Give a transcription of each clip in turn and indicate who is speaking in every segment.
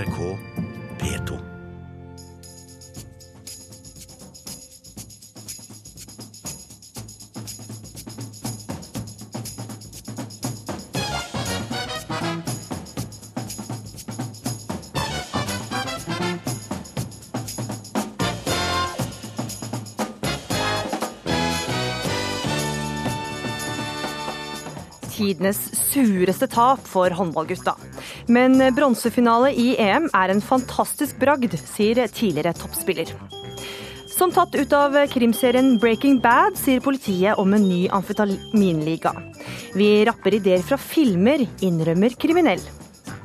Speaker 1: NRK P2.
Speaker 2: tidenes sureste tap for håndballgutta. Men bronsefinale i EM er en fantastisk bragd, sier tidligere toppspiller. Som tatt ut av krimserien Breaking Bad, sier politiet om en ny amfetaminliga. Vi rapper ideer fra filmer, innrømmer kriminell.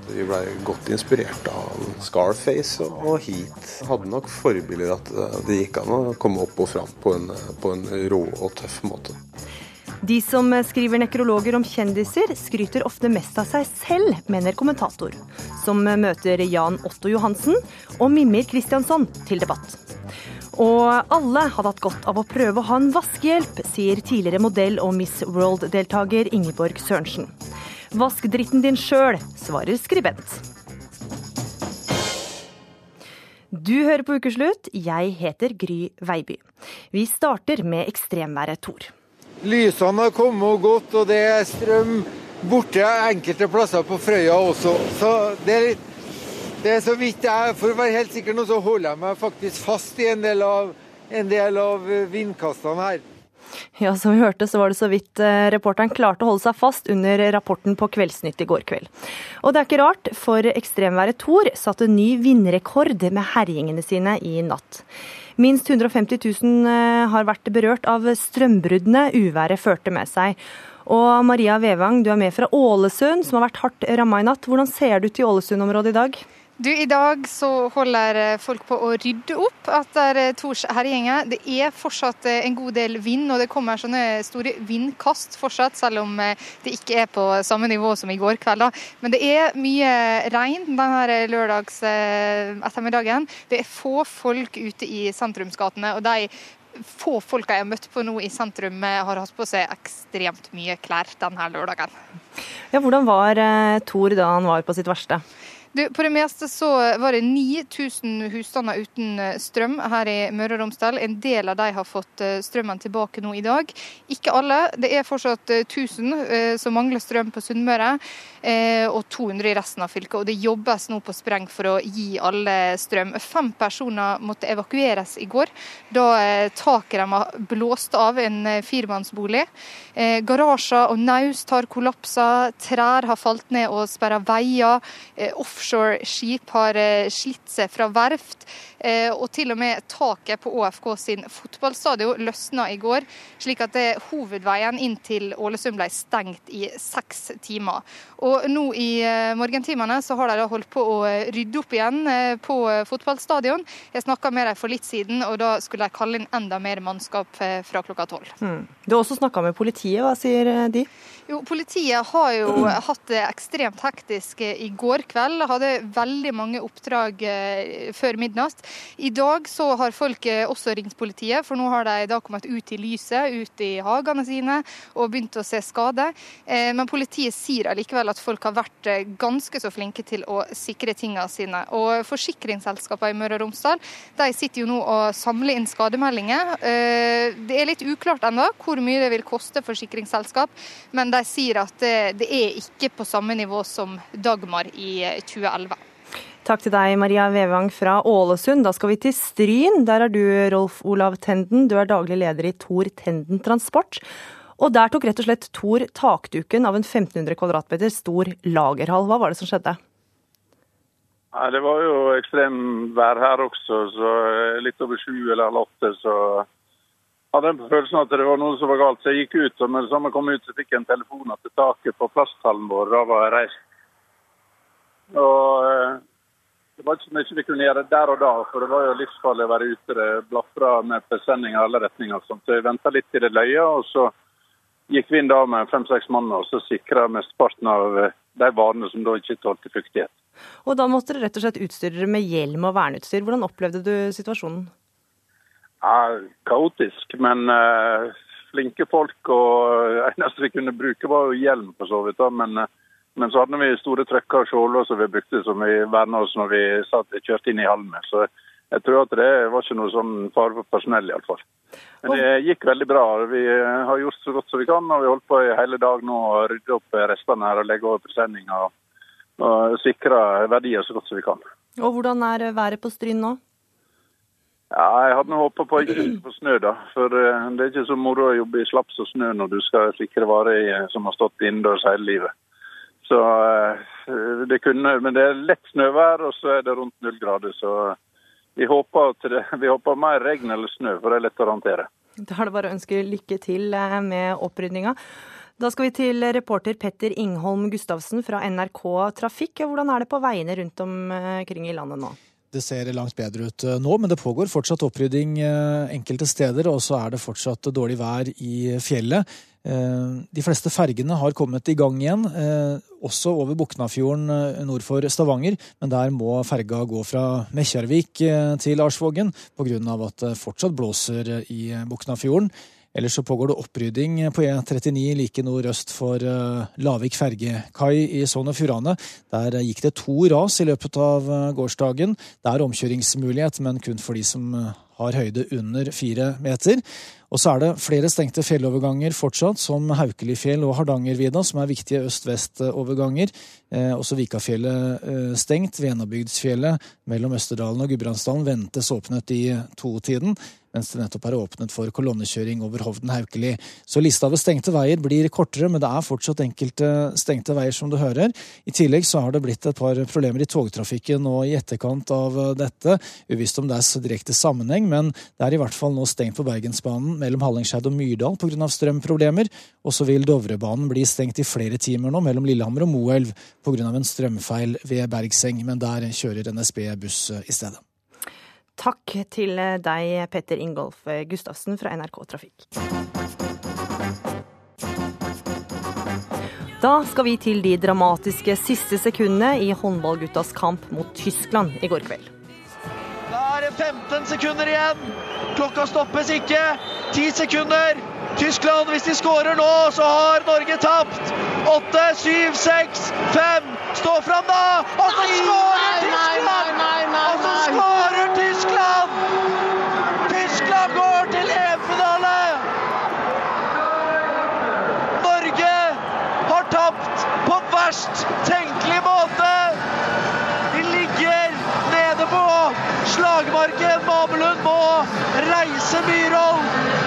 Speaker 3: Vi ble godt inspirert av Scarface og Heat. Hadde nok forbilder at det gikk an å komme opp og fram på en, på en rå og tøff måte.
Speaker 2: De som skriver nekrologer om kjendiser, skryter ofte mest av seg selv, mener kommentator, som møter Jan Otto Johansen og Mimir Kristiansson til debatt. Og alle hadde hatt godt av å prøve å ha en vaskehjelp, sier tidligere modell og Miss World-deltaker Ingeborg Sørensen. Vask dritten din sjøl, svarer skribent. Du hører på Ukeslutt, jeg heter Gry Veiby. Vi starter med ekstremværet Tor.
Speaker 4: Lysene har kommet og gått, og det er strøm borte enkelte plasser på Frøya også. Så det er, det er så vidt jeg For å være helt sikker nå, så holder jeg meg faktisk fast i en del av, en del av vindkastene her.
Speaker 2: Ja, som vi hørte, så var det så vidt eh, reporteren klarte å holde seg fast under rapporten på Kveldsnytt i går kveld. Og det er ikke rart, for ekstremværet Thor satte ny vindrekord med herjingene sine i natt. Minst 150 000 eh, har vært berørt av strømbruddene uværet førte med seg. Og Maria Vevang, du er med fra Ålesund, som har vært hardt ramma i natt. Hvordan ser det ut i Ålesund-området i dag?
Speaker 5: Du, I dag så holder eh, folk på å rydde opp etter eh, Tors herjinger. Det er fortsatt eh, en god del vind, og det kommer sånne store vindkast fortsatt, selv om det ikke er på samme nivå som i går kveld. Men det er mye regn denne lørdags ettermiddagen. Det er få folk ute i sentrumsgatene. og de få folka jeg har møtt på nå i sentrum, har hatt på seg ekstremt mye klær denne lørdagen.
Speaker 2: Ja, hvordan var Tor da han var på sitt verste?
Speaker 5: Du, på det meste så var det 9000 husstander uten eh, strøm her i Møre og Romsdal. En del av de har fått eh, strømmen tilbake nå i dag. Ikke alle. Det er fortsatt 1000 eh, som mangler strøm på Sunnmøre, og 200 i resten av fylket. Og det jobbes nå på spreng for å gi alle strøm. Fem personer måtte evakueres i går da taket deres blåste av en firemannsbolig. Garasjer og naust har kollapsa, trær har falt ned og sperra veier. Offshore offshore-skip har eh, slitt seg fra verft. Eh, og til og med taket på ÅFK sin fotballstadion løsna i går, slik at det, hovedveien inn til Ålesund ble stengt i seks timer. Og nå i eh, morgentimene så har de da holdt på å rydde opp igjen på fotballstadion. Jeg snakka med dem for litt siden, og da skulle de kalle inn enda mer mannskap fra klokka tolv.
Speaker 2: Mm. Du har også snakka med politiet, hva sier de?
Speaker 5: Jo, Politiet har jo hatt det ekstremt hektisk i går kveld. Hadde veldig mange oppdrag eh, før midnatt. I dag så har folk eh, også ringt politiet, for nå har de da kommet ut i lyset, ut i hagene sine og begynt å se skade. Eh, men politiet sier allikevel at folk har vært ganske så flinke til å sikre tingene sine. Og forsikringsselskapene i Møre og Romsdal de sitter jo nå og samler inn skademeldinger. Det er litt uklart ennå hvor mye det vil koste forsikringsselskap. men de sier at det, det er ikke på samme nivå som Dagmar i 2011.
Speaker 2: Takk til deg, Maria Vevang fra Ålesund. Da skal vi til Stryn. Der er du, Rolf Olav Tenden. Du er daglig leder i Tor Tenden Transport. Og der tok rett og slett Tor takduken av en 1500 kvadratmeter stor lagerhall. Hva var det som skjedde?
Speaker 6: Ja, det var jo ekstremvær her også, så litt over sju eller halv åtte, så hadde en følelsen at det var noe som var galt, så jeg gikk ut. og Med det samme kom ut, så fikk jeg en telefon at taket på plasthallen vår da var reist. Og eh, Det var ikke så mye vi kunne gjøre der og da, for det var jo livsfarlig å være ute. Det blafra med presenning i alle retninger. Så jeg venta litt til det løye, og så gikk vi inn da med fem-seks mann og så sikra mesteparten av eh, de varene som da ikke tålte fuktighet.
Speaker 2: Og Da måtte dere rett og slett utstyre dere med hjelm og verneutstyr. Hvordan opplevde du situasjonen?
Speaker 6: Ja, kaotisk, men uh, flinke folk. og eneste vi kunne bruke, var jo hjelm, for så vidt. da, Men uh, Men så hadde vi store trøkker og skjåler som vi brukte som vi verna oss når vi satt, kjørte inn i halmen. Så jeg tror at det var ikke noe sånn fare for personell, iallfall. Men det gikk veldig bra. Vi har gjort så godt som vi kan, og vi holdt på i hele dag nå å rydde opp restene her og legge over presenninga. Og, og sikre verdier så godt som vi kan.
Speaker 2: Og hvordan er været på Stryn nå?
Speaker 6: Ja, Jeg hadde håpa på ikke på snø, da. For eh, det er ikke så moro å jobbe i slaps og snø når du skal sikre varer som har stått innendørs hele livet. Så eh, det kunne, Men det er lett snøvær, og så er det rundt null grader. Så vi håper, det, vi håper mer regn eller snø, for det er lett å håndtere.
Speaker 2: Da er det bare å ønske lykke til eh, med opprydninga. Da skal vi til reporter Petter Ingholm Gustavsen fra NRK Trafikk. Hvordan er det på veiene rundt omkring i landet nå?
Speaker 1: Det ser langt bedre ut eh, nå, men det pågår fortsatt opprydding eh, enkelte steder. Og så er det fortsatt dårlig vær i fjellet. De fleste fergene har kommet i gang igjen, også over Buknafjorden nord for Stavanger. Men der må ferga gå fra Mekkjarvik til Arsvågen pga. at det fortsatt blåser i Buknafjorden. Ellers så pågår det opprydding på E39 like nordøst for Lavik fergekai i Sogn og Fjordane. Der gikk det to ras i løpet av gårsdagen. Det er omkjøringsmulighet, men kun for de som har høyde under fire meter. Og så er det flere stengte fjelloverganger fortsatt, som Haukelifjell og Hardangervidda, som er viktige øst-vest-overganger. Eh, også Vikafjellet eh, stengt. Venabygdsfjellet mellom Østerdalen og Gudbrandsdalen ventes åpnet i totiden mens det nettopp er åpnet for kolonnekjøring over Hovden-Haukeli. Så lista over stengte veier blir kortere, men det er fortsatt enkelte stengte veier, som du hører. I tillegg så har det blitt et par problemer i togtrafikken nå i etterkant av dette. Uvisst om det er direkte sammenheng, men det er i hvert fall nå stengt på Bergensbanen mellom Hallingskeid og Myrdal pga. strømproblemer. Og så vil Dovrebanen bli stengt i flere timer nå mellom Lillehammer og Moelv pga. en strømfeil ved Bergseng, men der kjører NSB buss i stedet.
Speaker 2: Takk til deg, Petter Ingolf Gustavsen fra NRK Trafikk. Da skal vi til de dramatiske siste sekundene i håndballguttas kamp mot Tyskland i går kveld.
Speaker 7: Da er det 15 sekunder igjen. Klokka stoppes ikke. 10 sekunder. Tyskland, hvis de skårer nå, så har Norge tapt. 8, 7, 6, 5. Stå fram, da! Og så skårer Tyskland! Og så skårer Tyskland! Tyskland går til EM-finale! Norge har tapt på verst tenkelig måte! De ligger nede på slagmarken. Mamelund må reise Myhrvold.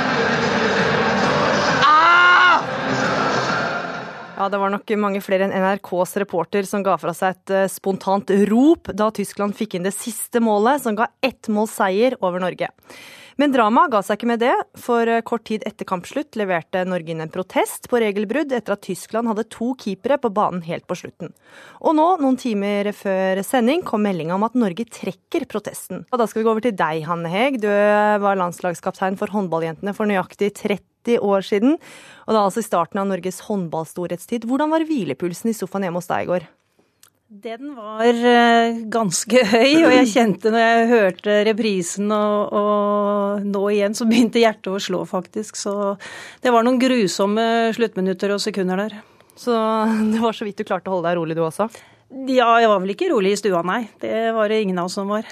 Speaker 2: Ja, det var nok mange flere enn NRKs reporter som ga fra seg et eh, spontant rop da Tyskland fikk inn det siste målet, som ga ett måls seier over Norge. Men dramaet ga seg ikke med det, for eh, kort tid etter kampslutt leverte Norge inn en protest på regelbrudd etter at Tyskland hadde to keepere på banen helt på slutten. Og nå, noen timer før sending, kom meldinga om at Norge trekker protesten. Og da skal vi gå over til deg, Hanne Heg. Du var landslagskaptein for håndballjentene for nøyaktig 30 år siden, og da altså i starten av Norges håndballstorhetstid. Hvordan var hvilepulsen i sofaen hjemme hos deg i går?
Speaker 8: Den var ganske høy, og jeg kjente når jeg hørte reprisen og, og, nå igjen, så begynte hjertet å slå, faktisk. Så det var noen grusomme sluttminutter og sekunder der.
Speaker 2: Så det var så vidt du klarte å holde deg rolig du også?
Speaker 8: Ja, jeg var vel ikke rolig i stua, nei. Det var det ingen av oss som var.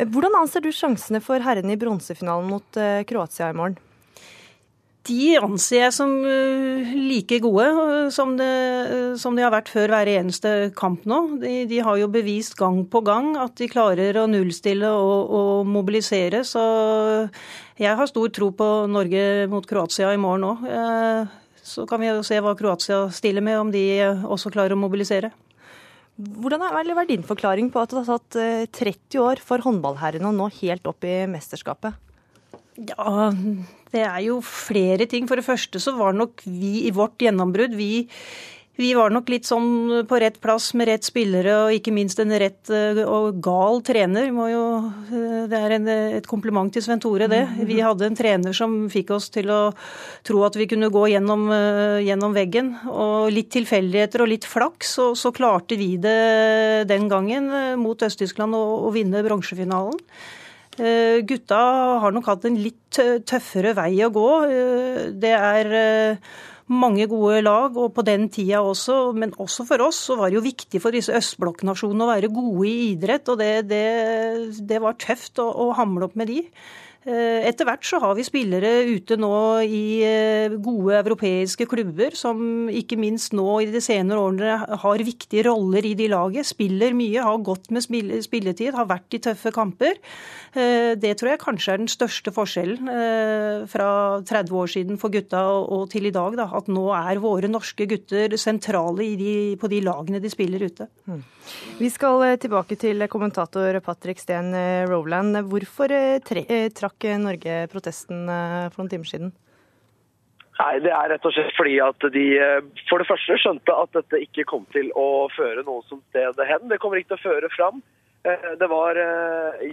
Speaker 2: Hvordan anser du sjansene for herrene i bronsefinalen mot Kroatia i morgen?
Speaker 8: De anser jeg som like gode som, det, som de har vært før hver eneste kamp nå. De, de, har jo bevist gang på gang at de klarer å nullstille og, og, mobilisere. Så jeg har stor tro på Norge mot Kroatia i morgen òg. Så kan vi jo se hva Kroatia stiller med, om de også klarer å mobilisere.
Speaker 2: Hvordan har vært din forklaring på at det har tatt 30 år for håndballherrene å nå helt opp i mesterskapet?
Speaker 8: Ja, det er jo flere ting. For det første så var nok vi i vårt gjennombrudd vi, vi var nok litt sånn på rett plass med rett spillere og ikke minst en rett og gal trener. Jo, det er en, et kompliment til Sven Tore, det. Vi hadde en trener som fikk oss til å tro at vi kunne gå gjennom, gjennom veggen. Og litt tilfeldigheter og litt flaks, så, så klarte vi det den gangen mot Øst-Tyskland å, å vinne bronsefinalen. Gutta har nok hatt en litt tøffere vei å gå. Det er mange gode lag, og på den tida også, men også for oss, så var det jo viktig for disse østblokknasjonene å være gode i idrett. Og det, det, det var tøft å, å hamle opp med de. Eh, etter hvert så har vi spillere ute nå i eh, gode europeiske klubber, som ikke minst nå i de senere årene har viktige roller i de laget. Spiller mye, har gått med spilletid, har vært i tøffe kamper. Eh, det tror jeg kanskje er den største forskjellen fra 30 år siden for gutta og til i dag. Da. At nå er våre norske gutter sentrale de, på de lagene de spiller ute. Mm.
Speaker 2: Vi skal tilbake til kommentator Patrick Steen Rowland. Hvorfor trakk trakk Norge protesten eh, for noen timer siden?
Speaker 9: Nei, Det er rett og slett fordi at de eh, for det første skjønte at dette ikke kom til å føre noe som sted hen. Det kommer ikke til å føre fram. Eh, det var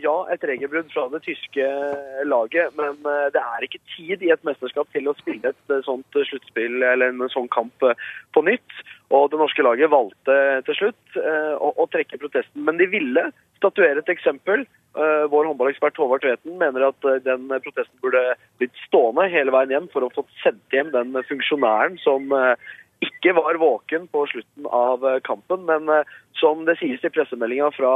Speaker 9: ja, et regelbrudd fra det tyske laget, men det er ikke tid i et mesterskap til å spille et sånt sluttspill eller en sånn kamp på nytt. Og det norske laget valgte til slutt å, å trekke protesten. Men de ville statuere et eksempel Eh, vår håndballekspert Håvard Tveten mener at eh, den protesten burde blitt stående hele veien hjem for å få sendt hjem den funksjonæren som eh, ikke var våken på slutten av kampen, men som det sies i pressemeldinga fra,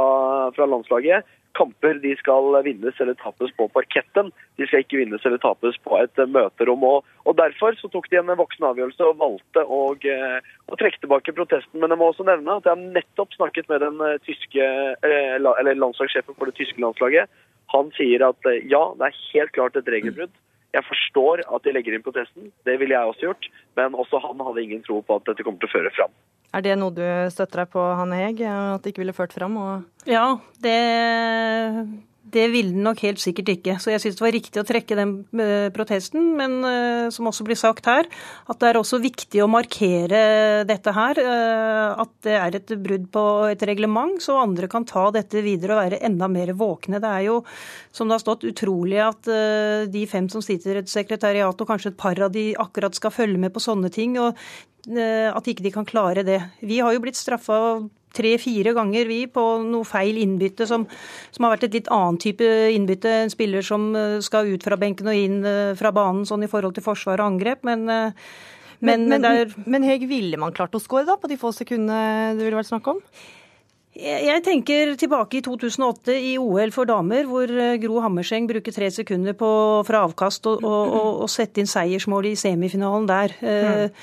Speaker 9: fra landslaget, kamper de skal vinnes eller tapes på parketten. De skal ikke vinnes eller tapes på et møterom. Og, og Derfor så tok de en voksen avgjørelse og valgte å, eh, å, trekke tilbake protesten. Men jeg må også nevne at jeg har nettopp snakket med den eh, tyske, eh, eller landslagssjefen for det tyske landslaget. Han sier at ja, det er helt klart et regelbrudd. Jeg forstår at de legger inn protesten, det ville jeg også gjort. Men også han hadde ingen tro på at dette kommer til å føre fram.
Speaker 2: Er det noe du støtter deg på, Hanne Heg, at det ikke ville ført fram? Og...
Speaker 8: Ja, det det ville den nok helt sikkert ikke. Så jeg syns det var riktig å trekke den eh, protesten. Men eh, som også blir sagt her, at det er også viktig å markere dette her. Eh, at det er et brudd på et reglement, så andre kan ta dette videre og være enda mer våkne. Det er jo, som det har stått, utrolig at de fem som sitter i et sekretariat, og kanskje et par av de akkurat skal følge med på sånne ting. og at ikke de kan klare det. Vi har jo blitt straffa tre-fire ganger vi på noe feil innbytte, som, som, har vært et litt annen type innbytte. En spiller som eh, skal ut fra benken og inn eh, fra banen sånn i forhold til forsvar og angrep. men
Speaker 2: eh, men, men, men, men Heg, ville man klart å score da, på de få sekundene det ville vært snakk om?
Speaker 8: Jeg tenker tilbake i 2008 i OL for damer, hvor Gro Hammerseng bruker tre sekunder på, fra avkast og, og, og, og sette inn seiersmål i semifinalen der. Mm.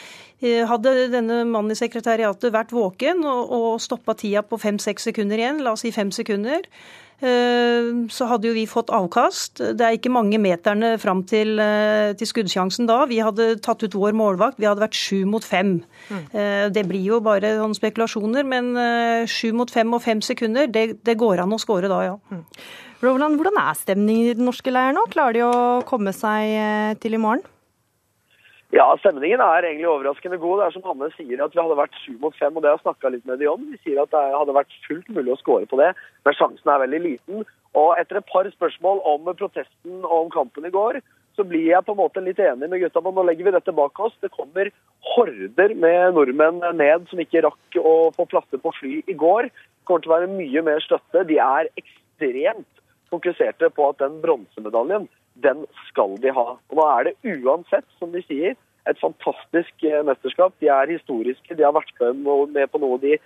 Speaker 8: Eh, hadde denne mannen i sekretariatet vært våken og, og stoppa tida på fem-seks sekunder igjen, la oss si fem sekunder, eh, så hadde jo vi fått avkast. Det er ikke mange meterne fram til, eh, til skuddsjansen da. Vi hadde tatt ut vår målvakt. Vi hadde vært sju mot fem. Mm. Det blir jo bare sånne spekulasjoner, men sju mot fem og fem sekunder, det, det går an å skåre da, ja. Mm.
Speaker 2: Roland, hvordan er stemningen i den norske leiren nå? Klarer de å komme seg til i morgen?
Speaker 9: Ja, Stemningen er egentlig overraskende god. Det er som Hanne sier, at vi hadde vært sju mot fem, og det har jeg snakka litt med de om. De sier at det hadde vært fullt mulig å skåre på det, men sjansen er veldig liten. Og etter et par spørsmål om protesten og om kampen i går, så blir jeg på en måte litt enig med gutta Men nå legger vi dette bak oss. Det kommer horder med nordmenn ned som ikke rakk å få plasser på fly i går. Det kommer til å være mye mer støtte. De er ekstremt fokuserte på at den bronsemedaljen den skal de ha. Og Nå er det uansett, som de sier, et fantastisk eh, mesterskap. De er historiske. De har vært med på noe de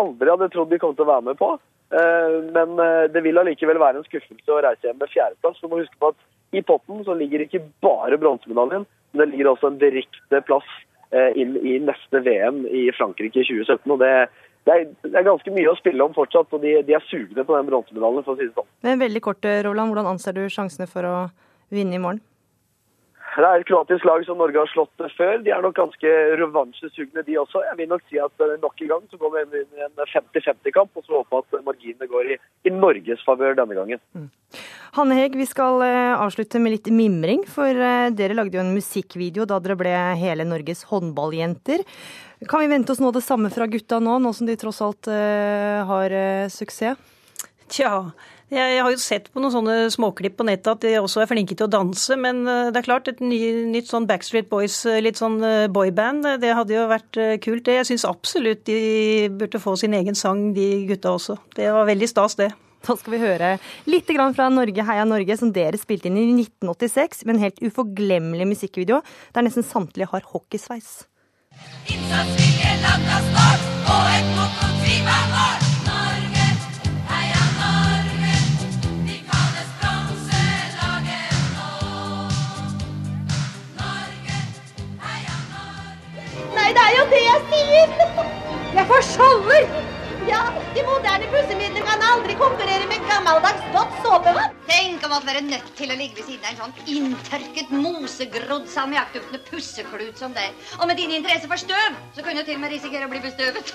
Speaker 9: aldri hadde trodd de kom til å være med på. Eh, men eh, det vil allikevel være en skuffelse å reise hjem med fjerdeplass. Du må huske på at i potten så ligger ikke bare bronsemedaljen, men det ligger også en direkte plass inn i neste VM i Frankrike i 2017. og det det er, det er, ganske mye å spille om fortsatt, og de, de er sugne på den bronsemedaljen. for å si det sånn.
Speaker 2: Men veldig kort, Roland, Hvordan anser du sjansene for å vinne i morgen?
Speaker 9: Det er et kroatisk lag som Norge har slått før. De er nok ganske revansjesugne, de også. Jeg vil nok si at nok en gang så går vi inn i en 50-50-kamp, og så håper at marginene går i, i Norges favør denne gangen. Mm.
Speaker 2: Hanne Heg, vi skal uh, avslutte med litt mimring, for uh, dere lagde jo en musikkvideo da dere ble hele Norges håndballjenter. Kan vi vente oss noe av det samme fra gutta nå, nå som de tross alt uh, har suksess?
Speaker 8: Tja, jeg, har jo sett på noen sånne småklipp på nettet at de også er flinke til å danse, men eh, det er klart, et ny, nytt sånn Backstreet Boys, eh, litt sånn eh, boyband, det hadde jo vært kult. Det. Jeg syns absolutt de burde få sin egen sang, de gutta også. Det var veldig stas, det.
Speaker 2: Da skal vi høre litt fra Norge heia Norge, som dere spilte inn i 1986, med en helt uforglemmelig musikkvideo der nesten samtlige har hockeysveis.
Speaker 10: Innsatsvilje landa snart, og et motto tvimer vår.
Speaker 11: Det er jo det jeg sier! Jeg får skjolder! Ja, de moderne pussemidler kan aldri konkurrere med gammeldags godt såpevann.
Speaker 12: Tenk om å være nødt til å ligge ved siden av en sånn inntørket, mosegrodd, salmiakkduftende pusseklut som deg. Og med din interesse for støv, så kunne du til og med risikere å bli bestøvet.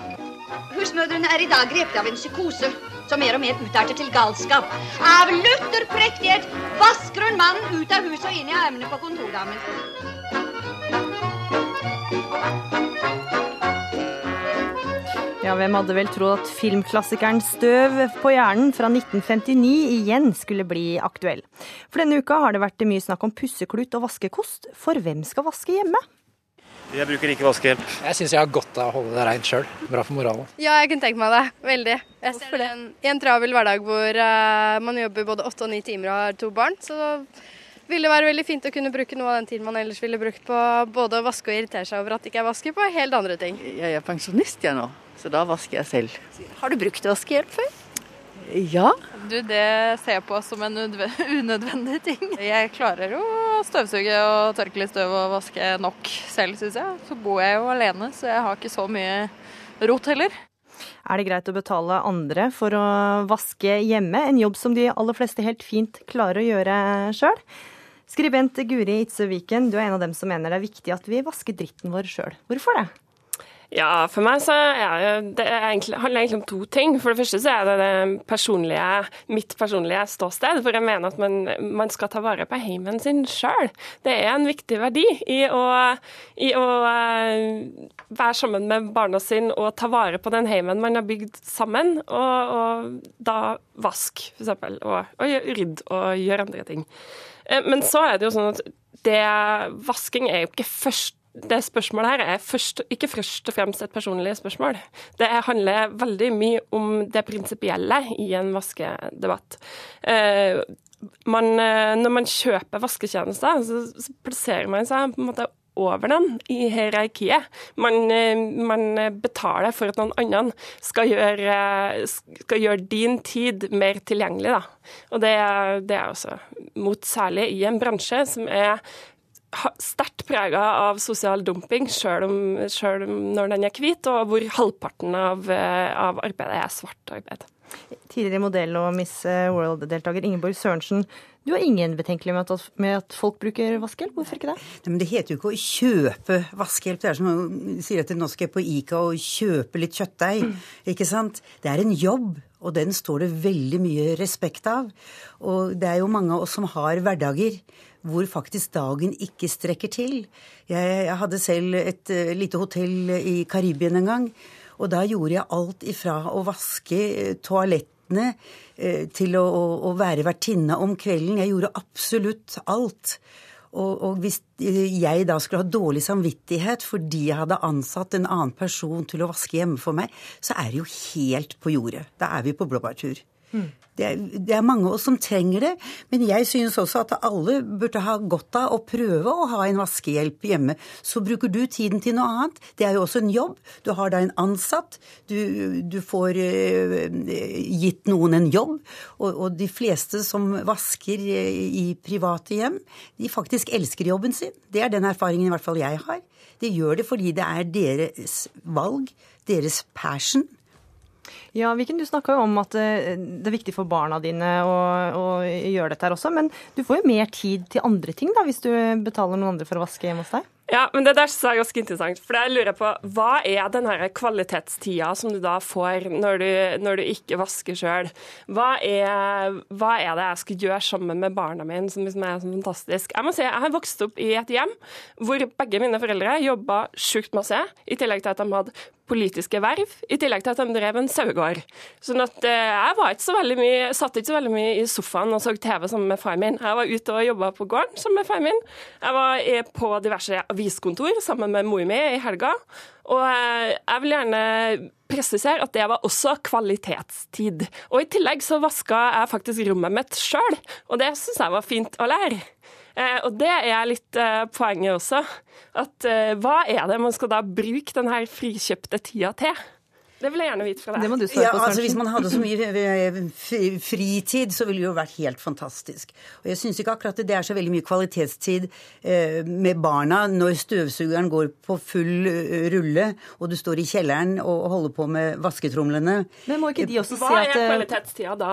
Speaker 12: Husmødrene er i dag grepet av en psykose som mer og mer utarter til galskap. Av lutter prektighet vasker hun mannen ut av huset og inn i armene på kontordamen.
Speaker 2: Ja, Hvem hadde vel trodd at filmklassikeren Støv på hjernen fra 1959 igjen skulle bli aktuell? For denne uka har det vært mye snakk om pusseklut og vaskekost. For hvem skal vaske hjemme?
Speaker 13: Jeg bruker ikke vaskehjelp.
Speaker 14: Jeg syns jeg har godt av å holde det reint sjøl. Bra for moralen.
Speaker 15: Ja, jeg kunne tenkt meg det. Veldig. Jeg ser det i en travel hverdag hvor uh, man jobber både åtte og ni timer og har to barn. Så vil det være veldig fint å kunne bruke noe av den tiden man ellers ville brukt på både å vaske og irritere seg over at det ikke er vasker, på helt andre ting.
Speaker 16: Jeg er pensjonist jeg nå, så da vasker jeg selv.
Speaker 17: Har du brukt vaskehjelp før?
Speaker 16: Ja.
Speaker 18: Du, det ser jeg på som en unødvendig ting. Jeg klarer jo å støvsuge og tørke litt støv og vaske nok selv, syns jeg. Så bor jeg jo alene, så jeg har ikke så mye rot heller.
Speaker 2: Er det greit å betale andre for å vaske hjemme, en jobb som de aller fleste helt fint klarer å gjøre sjøl? Skribent Guri Itze Viken, du er en av dem som mener det er viktig at vi vasker dritten vår sjøl. Hvorfor det?
Speaker 19: Ja, for meg så er det, det egentlig, handler egentlig om to ting. For det første så er det, det personlige, mitt personlige ståsted. For jeg mener at man, man skal ta vare på heimen sin sjøl. Det er en viktig verdi i å, i å uh, være sammen med barna sine og ta vare på den heimen man har bygd sammen. Og, og da vask, f.eks. Og, og rydde og gjøre andre ting. Uh, men så er det jo sånn at det, vasking er jo ikke først det spørsmålet her er først, ikke først og fremst et personlig spørsmål. Det handler veldig mye om det prinsipielle i en vaskedebatt. Eh, man, når man kjøper vasketjenester, så plasserer man seg på en måte over den i hierarkiet. Man, man, betaler for at noen annen skal gjøre, skal gjøre din tid mer tilgjengelig. Da. Og det, det er også mot særlig i en bransje som er sterkt prega av sosial dumping, sjøl når den er hvit, og hvor halvparten av, av arbeidet er svart arbeid.
Speaker 2: Tidligere modell og Miss World-deltaker Ingeborg Sørensen, du har ingen betenkelighet med, med at, folk bruker vaskehjelp. Hvorfor ikke det?
Speaker 20: Nei, men Det heter jo ikke å kjøpe vaskehjelp. Det er som å si at nå skal jeg på Ica og kjøpe litt kjøttdeig. Mm. Ikke sant? Det er en jobb, og den står det veldig mye respekt av. Og det er jo mange av oss som har hverdager hvor faktisk dagen ikke strekker til. Jeg, jeg hadde selv et uh, lite hotell i Karibien en gang. Og da gjorde jeg alt ifra å vaske toalettene uh, til å, å være vertinne om kvelden. Jeg gjorde absolutt alt. Og, og, hvis jeg da skulle ha dårlig samvittighet fordi jeg hadde ansatt en annen person til å vaske hjemme for meg, så er det jo helt på jordet. Da er vi på blåbærtur. Mm. Det er, det er, mange av oss som trenger det, men jeg synes også at alle burde ha godt av å prøve å ha en vaskehjelp hjemme. Så bruker du tiden til noe annet. Det er jo også en jobb. Du har da en ansatt. Du, du får uh, gitt noen en jobb. Og, og, de fleste som vasker i private hjem, de faktisk elsker jobben sin. Det er den erfaringen i hvert fall jeg har. De gjør det fordi det er deres valg, deres passion.
Speaker 2: Ja, Viken, Du snakka jo om at eh, det er viktig for barna dine å, å, gjøre dette her også. Men du får jo mer tid til andre ting da, hvis du betaler noen andre for å vaske hjemme hos deg?
Speaker 19: Ja, men det der er ganske interessant. For jeg lurer på, Hva er den her kvalitetstida som du da får når du, når du ikke vasker sjøl? Hva, hva, er det jeg skal gjøre sammen med barna mine som liksom er så fantastisk? Jeg må si, jeg har vokst opp i et hjem hvor begge mine foreldre jobba sjukt masse, i tillegg til at de hadde politiske verv, i tillegg til at de drev en sauegård. Sånn at eh, jeg var ikke så veldig mye, satt ikke så veldig mye i sofaen og så TV sammen med far min. Jeg var ute og jobba på gården sammen med far min. Jeg var på diverse aviskontor sammen med mor mi i helga. Og eh, jeg vil gjerne presisere at det var også kvalitetstid. Og i tillegg så vaska jeg faktisk rommet mitt sjøl, og det syns jeg var fint å lære. Eh, og det er litt eh, poenget også. At eh, hva er det man skal da bruke denne frikjøpte tida til? Det vil jeg gjerne vite fra deg.
Speaker 2: Det må du
Speaker 20: Ja, altså Hvis man hadde så mye eh, fritid, så ville det jo vært helt fantastisk. Og jeg syns ikke akkurat det er så veldig mye kvalitetstid eh, med barna når støvsugeren går på full eh, rulle, og du står i kjelleren og holder på med vasketromlene.
Speaker 2: Men må ikke de også
Speaker 19: Hva
Speaker 2: si
Speaker 19: er
Speaker 2: Hva er
Speaker 19: kvalitetstida da?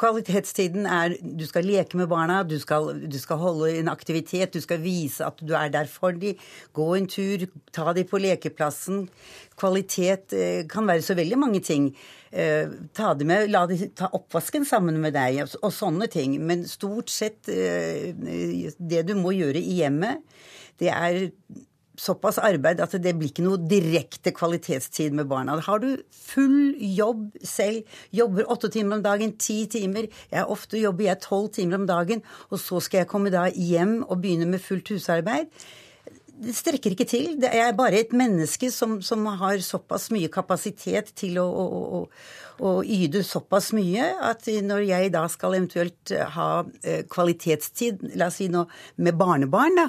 Speaker 20: Kvalitetstiden er du skal leke med barna, du skal, du skal holde en aktivitet, du skal vise at du er der for dem. Gå en tur, ta dem på lekeplassen. Kvalitet eh, kan være så veldig mange ting. Eh, ta det med, La dem ta oppvasken sammen med deg, og sånne ting. Men stort sett eh, det du må gjøre i hjemmet, det er såpass arbeid at det blir ikke noe direkte kvalitetstid med barna. Har du full jobb selv, jobber åtte timer om dagen, ti timer jeg Ofte jobber jeg tolv timer om dagen, og så skal jeg komme da hjem og begynne med fullt husarbeid. Det strekker ikke til. Det er bare et menneske som, som har såpass mye kapasitet til å, å, å, å yde såpass mye at når jeg da skal eventuelt ha eh, kvalitetstid, la oss si nå med barnebarn, da,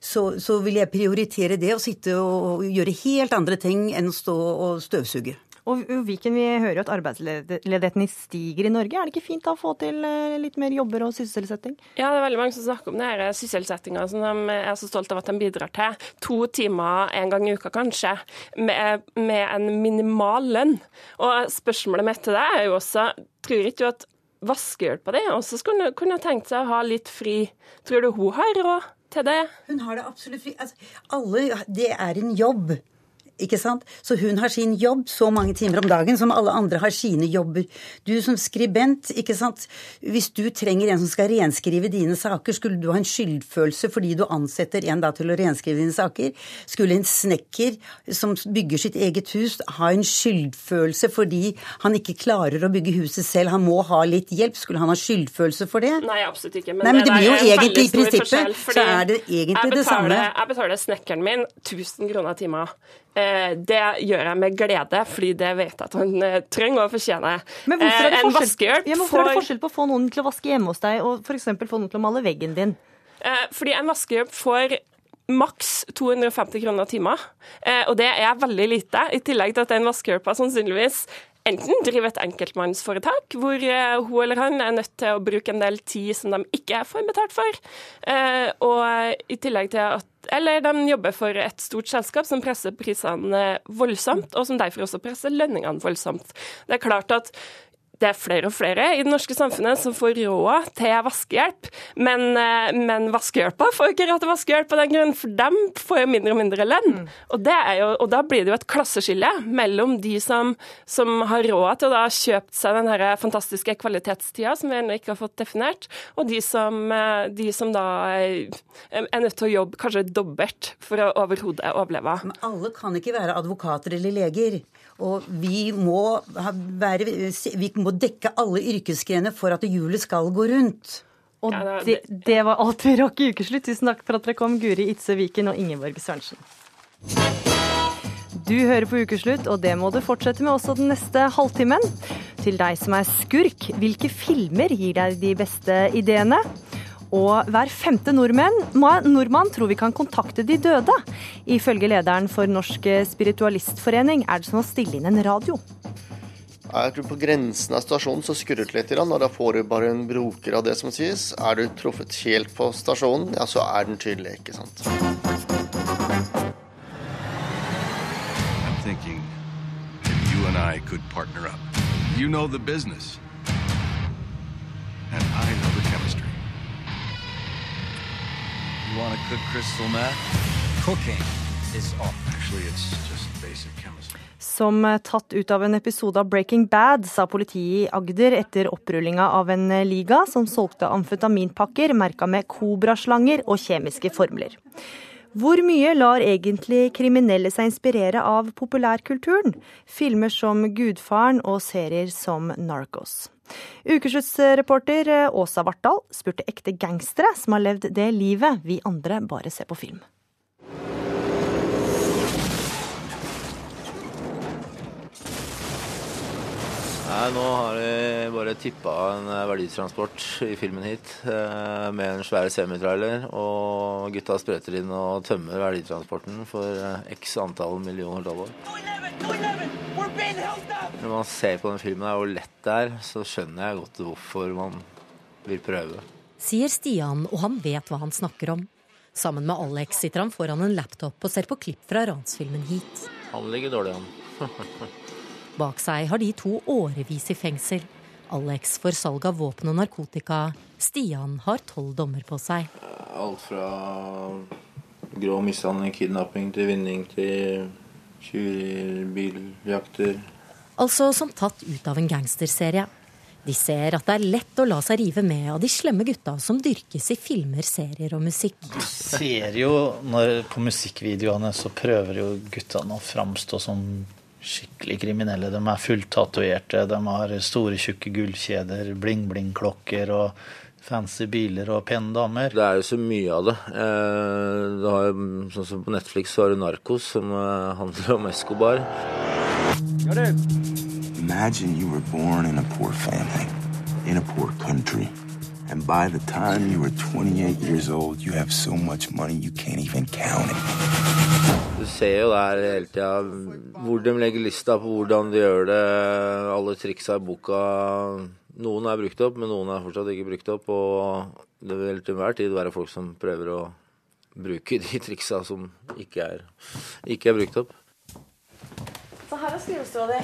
Speaker 20: så, så vil jeg prioritere det å sitte og, og gjøre helt andre ting enn å stå og støvsuge.
Speaker 2: Og Viken, vi hører jo at arbeidsledigheten stiger i Norge. Er det ikke fint da å få til eh, litt mer jobber og sysselsetting?
Speaker 19: Ja, det er veldig mange som snakker om det her sysselsettinga som de er så stolt av at de bidrar til. To timer en gang i uka, kanskje, med, med en minimal lønn. Og spørsmålet mitt til deg er jo også, tror ikke du at vaskehjelpa di også skulle kunne tenkt seg å ha litt fri? Tror du hun har råd til det?
Speaker 20: Hun har det absolutt fri. Altså, alle, det er en jobb. Ikke sant? Så hun har sin jobb så mange timer om dagen som alle andre har sine jobber. Du som skribent, ikke sant. Hvis du trenger en som skal renskrive dine saker, skulle du ha en skyldfølelse fordi du ansetter en da til å renskrive dine saker? Skulle en snekker som bygger sitt eget hus ha en skyldfølelse fordi han ikke klarer å bygge huset selv, han må ha litt hjelp? Skulle han ha skyldfølelse for det?
Speaker 19: Nei, absolutt ikke.
Speaker 20: Nei, men det
Speaker 19: det
Speaker 20: blir jo egentlig i prinsippet, så er det egentlig
Speaker 19: betaler,
Speaker 20: det samme.
Speaker 19: Jeg betaler snekkeren min 1000 kroner timen. Eh, Det gjør jeg med glede, fordi det vet jeg at han eh, trenger og fortjener.
Speaker 2: Men hvorfor er det
Speaker 19: Eh, En
Speaker 2: forskjell, ja, hvorfor er det forskjell på å få noen til å vaske hjemme hos deg, og f.eks. få noen til å male veggen din?
Speaker 19: Fordi en vaskehjelp får maks 250 kroner timen, og det er veldig lite. I tillegg til at den vaskehjelpa sannsynligvis enten drive et enkeltmannsforetak, hvor eh, hun eller han er nødt til å bruke en del tid som de ikke får betalt for, eh, og i tillegg til at eller de jobber for et stort selskap som presser prisene voldsomt, og som derfor også presser lønningene voldsomt. Det er klart at det er flere og flere i det norske samfunnet som får råd til vaskehjelp, men, eh, men vaskehjelpa får ikke råd til vaskehjelp av den grunn, for dem får jo mindre og mindre lønn. Og, det er jo, og da blir det jo et klasseskille mellom de som, som har råd til å da kjøpe seg den her fantastiske kvalitetstida, som vi ennå ikke har fått definert, og de som, eh, de som da er er nødt til å jobbe kanskje dobbelt for å overhodet overleve.
Speaker 20: Men alle kan ikke være advokater eller leger. Og vi må, være, vi må dekke alle yrkesgrener for at hjulet skal gå rundt.
Speaker 2: Og det, det var alt vi rakk i ukeslutt. Tusen takk for at dere kom, Guri Itse Viken og Ingeborg Sørensen. Du hører på Ukeslutt, og det må du fortsette med også den neste halvtimen. Til deg som er skurk, hvilke filmer gir deg de beste ideene? Og hver femte nordmenn, nordmann tror vi kan kontakte de døde. Ifølge lederen for Norsk spiritualistforening er det som å stille inn en radio.
Speaker 21: Jeg du På grensen av stasjonen så skurrer det litt, og da får du bare en broker av det som sies. Er du truffet helt på stasjonen, ja, så er den tydelig, ikke sant.
Speaker 22: You know the business. And I know the chemistry.
Speaker 23: You want to cook crystal meth? Cooking is art.
Speaker 22: Actually, it's just basic chemistry.
Speaker 2: Som eh, tatt ut av en episode av Breaking Bad, sa politiet i Agder etter opprullinga av en eh, liga som solgte amfetaminpakker merka med kobraslanger og kjemiske formler. Hvor mye lar egentlig kriminelle seg inspirere av populærkulturen? Filmer som Gudfaren og serier som Narcos. Ukesluttsreporter eh, Åsa Vartdal spurte ekte gangstere som har levd det livet vi andre bare ser på film.
Speaker 24: Nei, Nå har de bare tippa en verditransport i filmen hit eh, med en svær semitrailer. Og gutta sprøyter inn og tømmer verditransporten for eh, x antall millioner dollar. Når man ser på den filmen her hvor lett det er, så skjønner jeg godt hvorfor man vil prøve.
Speaker 25: Sier Stian, og han vet hva han snakker om. Sammen med Alex sitter han foran en laptop og ser på klipp fra ransfilmen hit.
Speaker 24: Han ligger dårlig an.
Speaker 25: Bak seg har de to årevis i fengsel. Alex for salg av våpen og narkotika. Stian har tolv dommer på seg.
Speaker 24: Alt fra grov mishandling, kidnapping til vinning til tjuvbiljakter.
Speaker 25: Altså som tatt ut av en gangsterserie. De ser at det er lett å la seg rive med av de slemme gutta som dyrkes i filmer, serier og musikk.
Speaker 26: ser jo når På musikkvideoene så prøver jo guttene å framstå som skikkelig kriminelle. De er fulltatoverte, de har store, tjukke gullkjeder, bling-bling-klokker og fancy biler og pene damer.
Speaker 24: Det er jo så mye av det. Eh, Du har, jo- sånn som på Netflix så har du Narkos, som eh, handler om Escobar.
Speaker 27: Imagine you were born in a poor family, in a poor country, and by the time you were 28 years old, you have so much money you can't even count it.
Speaker 24: Du ser jo der hele tida hvor de legger lista på hvordan de gjør det. Alle triksa i boka. Noen er brukt opp, men noen er fortsatt ikke brukt opp. Og det vil til enhver tid være folk som prøver å bruke de triksa som ikke er, ikke er brukt opp.
Speaker 2: Så her er skrivestua di.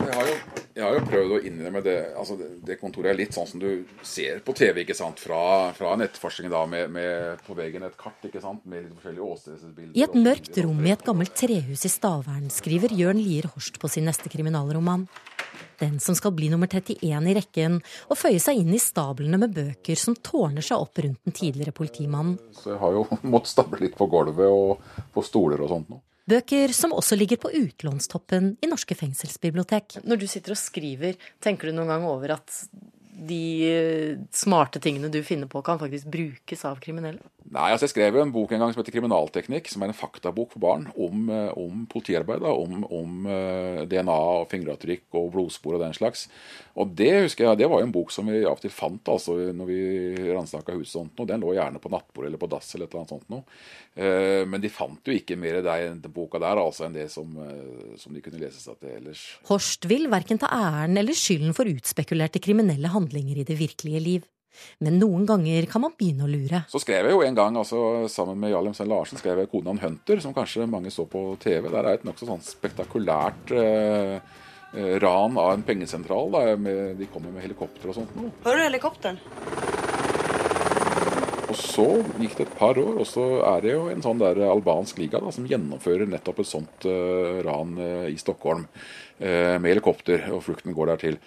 Speaker 28: Jeg har, jo, jeg har jo prøvd å innrømme det altså det, kontoret er litt sånn som du ser på TV, ikke sant? Fra, fra nettforskningen da, med, med på veggen et kart, ikke sant? Med litt forskjellige åstedsbilder.
Speaker 25: I et mørkt rom i et gammelt trehus i Stavern skriver Jørn Lier Horst på sin neste kriminalroman. Den som skal bli nummer 31 i rekken og føye seg inn i stablene med bøker som tårner seg opp rundt den tidligere politimannen.
Speaker 28: Så jeg har jo måttet stable litt på gulvet og på stoler og sånt nå.
Speaker 25: Bøker som også ligger på utlånstoppen i norske fengselsbibliotek.
Speaker 2: Når du sitter og skriver, tenker du noen gang over at de eh, smarte tingene du finner på, kan faktisk brukes av kriminelle?
Speaker 28: Nei, altså Jeg skrev jo en bok en gang som heter 'Kriminalteknikk', som er en faktabok for barn om, eh, om politiarbeid. Om, om eh, DNA, og fingeravtrykk og blodspor og den slags. Og det husker jeg, det var jo en bok som vi av og til fant altså, når vi ransaka huset. og Den lå gjerne på nattbordet eller på dass eller et eller annet sånt noe. Eh, Men de fant jo ikke mer i den boka der altså, enn det som, som de kunne lese seg til ellers.
Speaker 25: Horst vil verken ta æren eller skylden for utspekulerte kriminelle handlinger i det virkelige liv. Men noen ganger kan man begynne å lure.
Speaker 28: Så skrev jeg jo en gang altså, sammen med Jarl Emsen Larsen skrev jeg 'Konan Hunter', som kanskje mange så på TV. Der er et nokså sånn spektakulært eh, eh, ran av en pengesentral. Da, med, de kommer med helikopter og sånt.
Speaker 2: Hører du helikopteren?
Speaker 28: Og så gikk det et par år, og så er det jo en sånn der albansk liga da, som gjennomfører nettopp et sånt uh, ran uh, i Stockholm uh, med helikopter, og flukten går der til.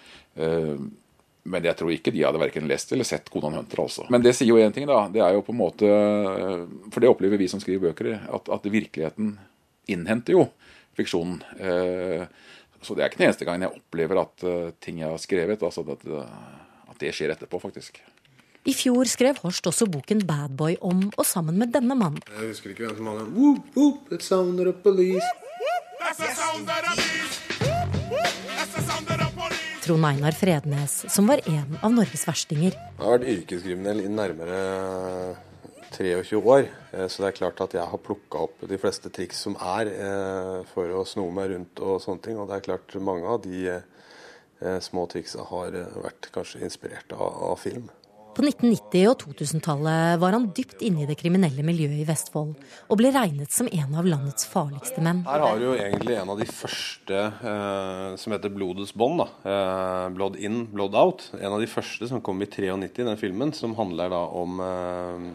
Speaker 28: Men jeg tror ikke de hadde verken lest eller sett Konan Hunter, altså. Men det sier jo én ting, da. Det er jo på en måte eh, For det opplever vi som skriver bøker, at, at virkeligheten innhenter jo fiksjonen. Eh, så det er ikke den eneste gangen jeg opplever at eh, ting jeg har skrevet, altså at, at det skjer etterpå, faktisk.
Speaker 25: I fjor skrev Horst også boken Bad Boy om og sammen med denne mannen.
Speaker 29: Jeg husker ikke hvem som hadde Whoop, whoop, a sound of police.
Speaker 25: Trond Einar Frednes, som var en av Norges verstinger.
Speaker 29: Jeg har vært yrkeskriminell i nærmere 23 år, eh, så det er klart at jeg har plukka opp de fleste triks som er eh, for å sno meg rundt og sånne ting. Og det er klart mange av de eh, små triksa har eh, vært kanskje inspirert av, av film.
Speaker 25: På 1990- og 2000-tallet var han dypt inne i det kriminelle miljøet i Vestfold, og ble regnet som en av landets farligste menn.
Speaker 29: Her har du jo egentlig en av de første eh, som heter Blodets bånd. da. Eh, blood in, blood out. En av de første som kom i 93, den filmen, som handler da om eh,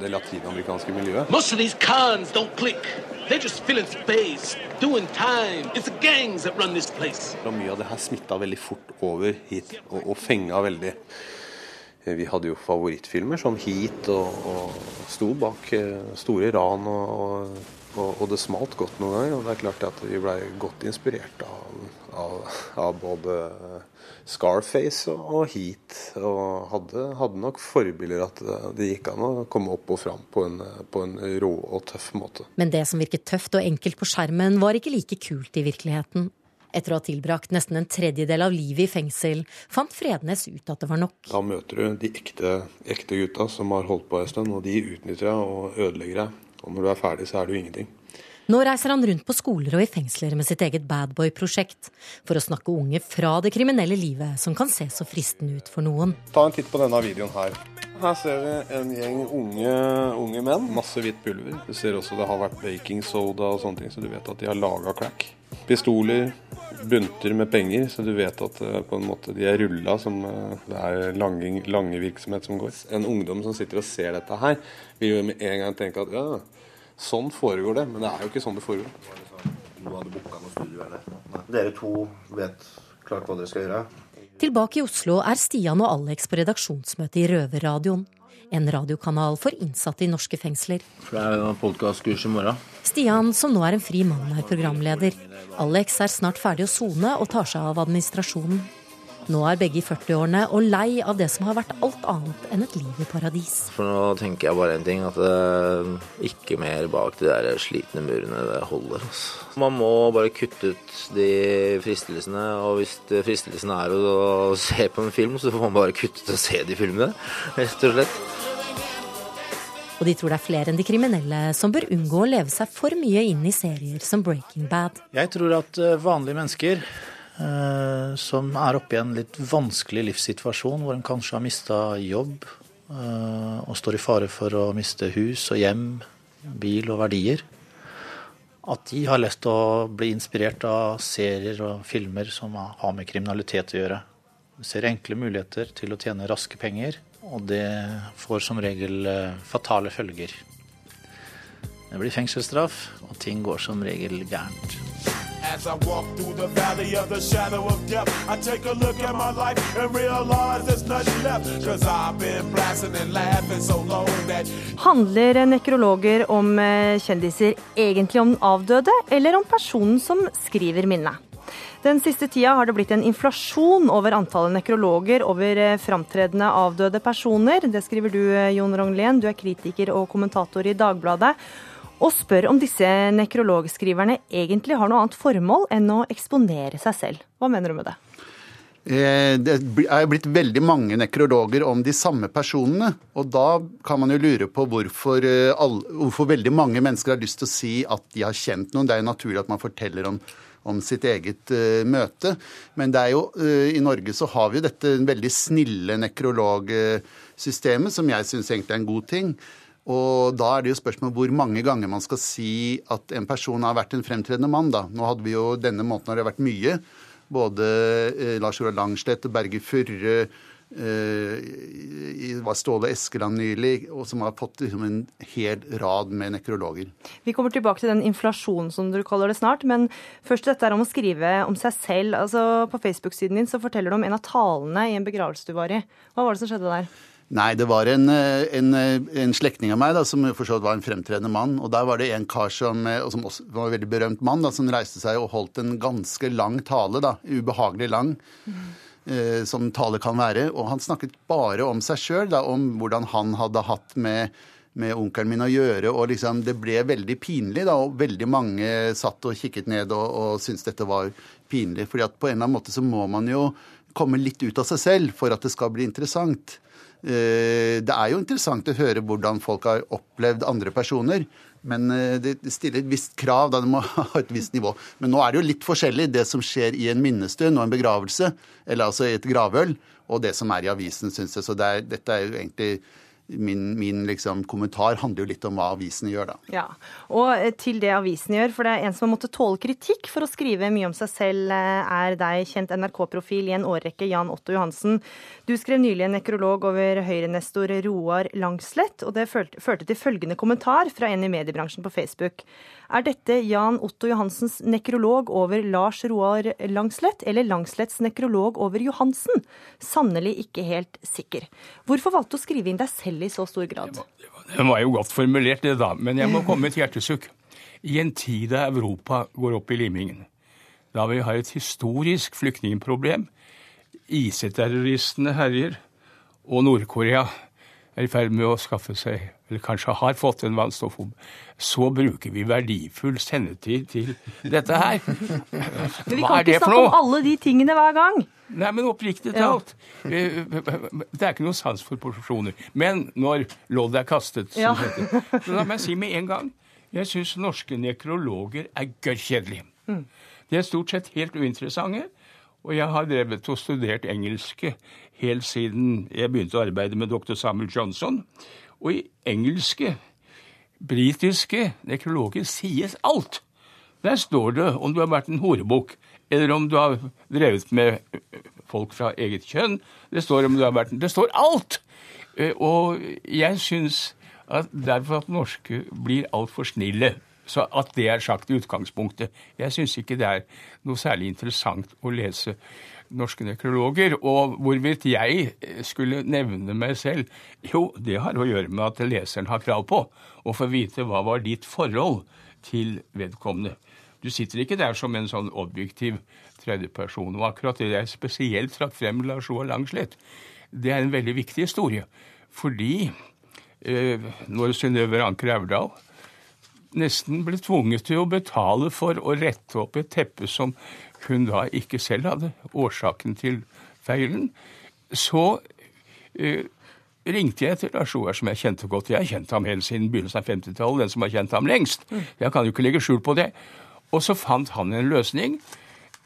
Speaker 29: det latinamerikanske miljøet.
Speaker 30: Most of these cons don't click. They're just filling space, doing time. It's the gangs that run this place.
Speaker 29: Og mye av det her smitta veldig fort over hit, og, og fenga veldig. Eh, Vi hadde jo favorittfilmer som Heat og, og sto bak eh, store ran, og, og, og det smalt godt noen ganger. Og det er klart at vi blei godt inspirert av, av, av både Scarface og, Heat. Og hadde, hadde nok forbilder at det gikk an å komme opp og fram på en, på en rå og tøff måte.
Speaker 25: Men det som virket tøft og enkelt på skjermen, var ikke like kult i virkeligheten. Etter å ha tilbrakt nesten en tredjedel av livet i fengsel, fant Frednes ut at det var nok.
Speaker 29: Da møter du de ekte, ekte gutta som har holdt på en stund, og de utnytter deg og ødelegger deg. Og når du er ferdig, så er du ingenting.
Speaker 25: Nå reiser han rundt på skoler og i fengsler med sitt eget Badboy-prosjekt, for å snakke unge fra det kriminelle livet som kan se så fristende ut for noen.
Speaker 29: Ta en titt på denne videoen her. Her ser vi en gjeng unge, unge menn. Masse hvitt pulver. Du ser også det har vært baking soda og sånne ting, så du vet at de har laga crack. Pistoler, bunter med penger, så du vet at eh, på en måte de er rulla som eh, det er lange, lange virksomhet som går. En ungdom som sitter og ser dette her, vil jo med en gang tenke at ja, sånn foregår det. Men det er jo ikke sånn det foregår.
Speaker 21: Dere to vet klart hva dere skal gjøre.
Speaker 25: Tilbake i Oslo er Stian og Alex på redaksjonsmøte i Røverradioen. En radiokanal for innsatte i norske fengsler.
Speaker 24: For det er jo podkastkurs i morgen.
Speaker 25: Stian, som nå er en fri mann, er programleder. Alex er snart ferdig å sone og tar seg av administrasjonen. Nå er begge i 40-årene og lei av det som har vært alt annet enn et liv i paradis.
Speaker 24: For nå tenker jeg bare en ting, at det, ikke mer bak de der slitne murene. Det holder. Altså. Man må bare kutte ut de fristelsene, og hvis fristelsen er å se på en film, så får man bare kutte ut å se de filmene, rett og slett.
Speaker 25: Og de tror det er flere enn de kriminelle som bør unngå å leve seg for mye inn i serier som Breaking Bad.
Speaker 26: Jeg tror at eh, vanlige mennesker eh, som er oppe i en litt vanskelig livssituasjon, hvor en kanskje har mista jobb eh, og står i fare for å miste hus og hjem, bil og verdier, at de har lyst til å bli inspirert av serier og filmer som har med kriminalitet å gjøre. De ser enkle muligheter til å tjene raske penger, og det får som regel eh, fatale følger. Det blir fengselsstraff, og ting går som regel gærent.
Speaker 31: As I walk through the valley of the shadow of death, I take a look at my life and realize there's nothing left. Cause I've been blasting and laughing so long that
Speaker 2: Handler nekrologer om eh, kjendiser egentlig om den avdøde, eller om personen som skriver minnet? Den siste tida har det blitt en inflasjon over antallet nekrologer over eh, framtredende avdøde personer. Det skriver du, eh, Jon Rognlien. Du er kritiker og kommentator i Dagbladet. Og spør om disse nekrologskriverne egentlig har noe annet formål enn å eksponere seg selv. Hva mener du med det?
Speaker 32: Eh, Det er blitt veldig mange nekrologer om de samme personene. Og da kan man jo lure på hvorfor, eh, hvorfor veldig mange mennesker har lyst til å si at de har kjent noen. Det er jo naturlig at man forteller om, om sitt eget uh, møte. Men det er jo, uh, i Norge så har vi jo dette veldig snille nekrologsystemet, som jeg syns egentlig er en god ting. Og da er det jo spørsmål hvor mange ganger man skal si at en person har vært en fremtredende mann. da. Nå hadde vi jo denne måneden har det vært mye. Både eh, Lars Ola Langslett Berge Furre, eh, var Ståle Eskeland nylig, som har fått liksom, en hel rad med nekrologer.
Speaker 2: Vi kommer tilbake til den inflasjonen som du kaller det snart, men først dette er om å skrive om seg selv. Altså, På Facebook-siden din så forteller du om en av talene i en begravelse du var i. Hva var det som skjedde der?
Speaker 32: Nei, det var en, en, en slektning av meg da, som for så vidt var en fremtredende mann. Og der var det en kar som, og som også var en veldig berømt mann, da, som reiste seg og holdt en ganske lang tale. da, Ubehagelig lang. Eh, som tale kan være. Og han snakket bare om seg sjøl, om hvordan han hadde hatt med, med onkelen min å gjøre. og liksom, Det ble veldig pinlig, da, og veldig mange satt og kikket ned og, og syntes dette var pinlig. fordi at på en eller annen måte så må man jo komme litt ut av seg selv for at det skal bli interessant. Eh, Det er jo interessant å høre hvordan folk har opplevd andre personer. Men eh, det stiller et visst krav, da det må ha et visst nivå. Men nå er det jo litt forskjellig det som skjer i en minnestund og en begravelse, eller altså i et gravøl, og det som er i avisen, syns jeg. Så det er, dette er jo egentlig min, min liksom, kommentar handler jo litt om hva avisene gjør, da.
Speaker 2: Ja, Og eh, til det avisene gjør, for det er en som har måttet tåle kritikk for å skrive mye om seg selv, er deg, kjent NRK-profil i en årrekke, Jan Otto Johansen. Du skrev nylig en nekrolog over Høyre-nestor Roar Langslett, og det førte til følgende kommentar fra en i mediebransjen på Facebook. Er dette Jan Otto Johansens nekrolog over Lars Roar Langslett, eller Langsletts nekrolog over Johansen? Sannelig ikke helt sikker. Hvorfor valgte du å skrive inn deg selv i så stor grad?
Speaker 33: Det var jo godt formulert, det da. Men jeg må komme med et hjertesukk. I en tid da Europa går opp i limingen, da vi har et historisk flyktningproblem, IC-terroristene herjer, og Nord-Korea er i ferd med å skaffe seg, eller kanskje har fått en vannstoffbombe, så bruker vi verdifull sendetid til dette her.
Speaker 2: Men vi kan ikke snakke om alle de tingene hver gang.
Speaker 33: Nei, men oppriktig talt. Ja. Det er ikke noe sans for proporsjoner. Men når loddet er kastet, som
Speaker 2: Ja.
Speaker 33: det heter. Så la meg si med en gang jeg syns norske nekrologer er gørrkjedelige.
Speaker 2: Mm.
Speaker 33: De er stort sett helt uinteressante. Og jeg har drevet og studert engelske helt siden jeg begynte å arbeide med dr. Samuel Johnson. Og i engelske, britiske nekrologer sies alt. Der står det om du har vært en horebukk, eller om du har drevet med folk fra eget kjønn. Det står om du har vært Det står alt! Eh, Og jeg syns at derfor at norske blir altfor snille. Så at det er sagt i utgangspunktet. Jeg syns ikke det er noe særlig interessant å lese norske nekrologer. Og hvorvidt jeg eh, skulle nevne meg selv, jo, det har å gjøre med at leseren har krav på å få vite hva var ditt forhold til vedkommende. Du sitter ikke der som en sånn objektiv tredjeperson. Og akkurat det jeg spesielt trakk frem Lars Roar Langslett, det er en veldig viktig historie. Fordi eh, når Synnøve Anker Aurdal nesten ble tvunget til å betale for å rette opp et teppe som hun da ikke selv hadde årsaken til feilen, så eh, ringte jeg til Lars Joar, som jeg kjente godt. Jeg har kjent ham helt siden begynnelsen av 50-tallet, den som har kjent ham lengst. Jeg kan jo ikke legge skjul på det. Og så fant han en løsning.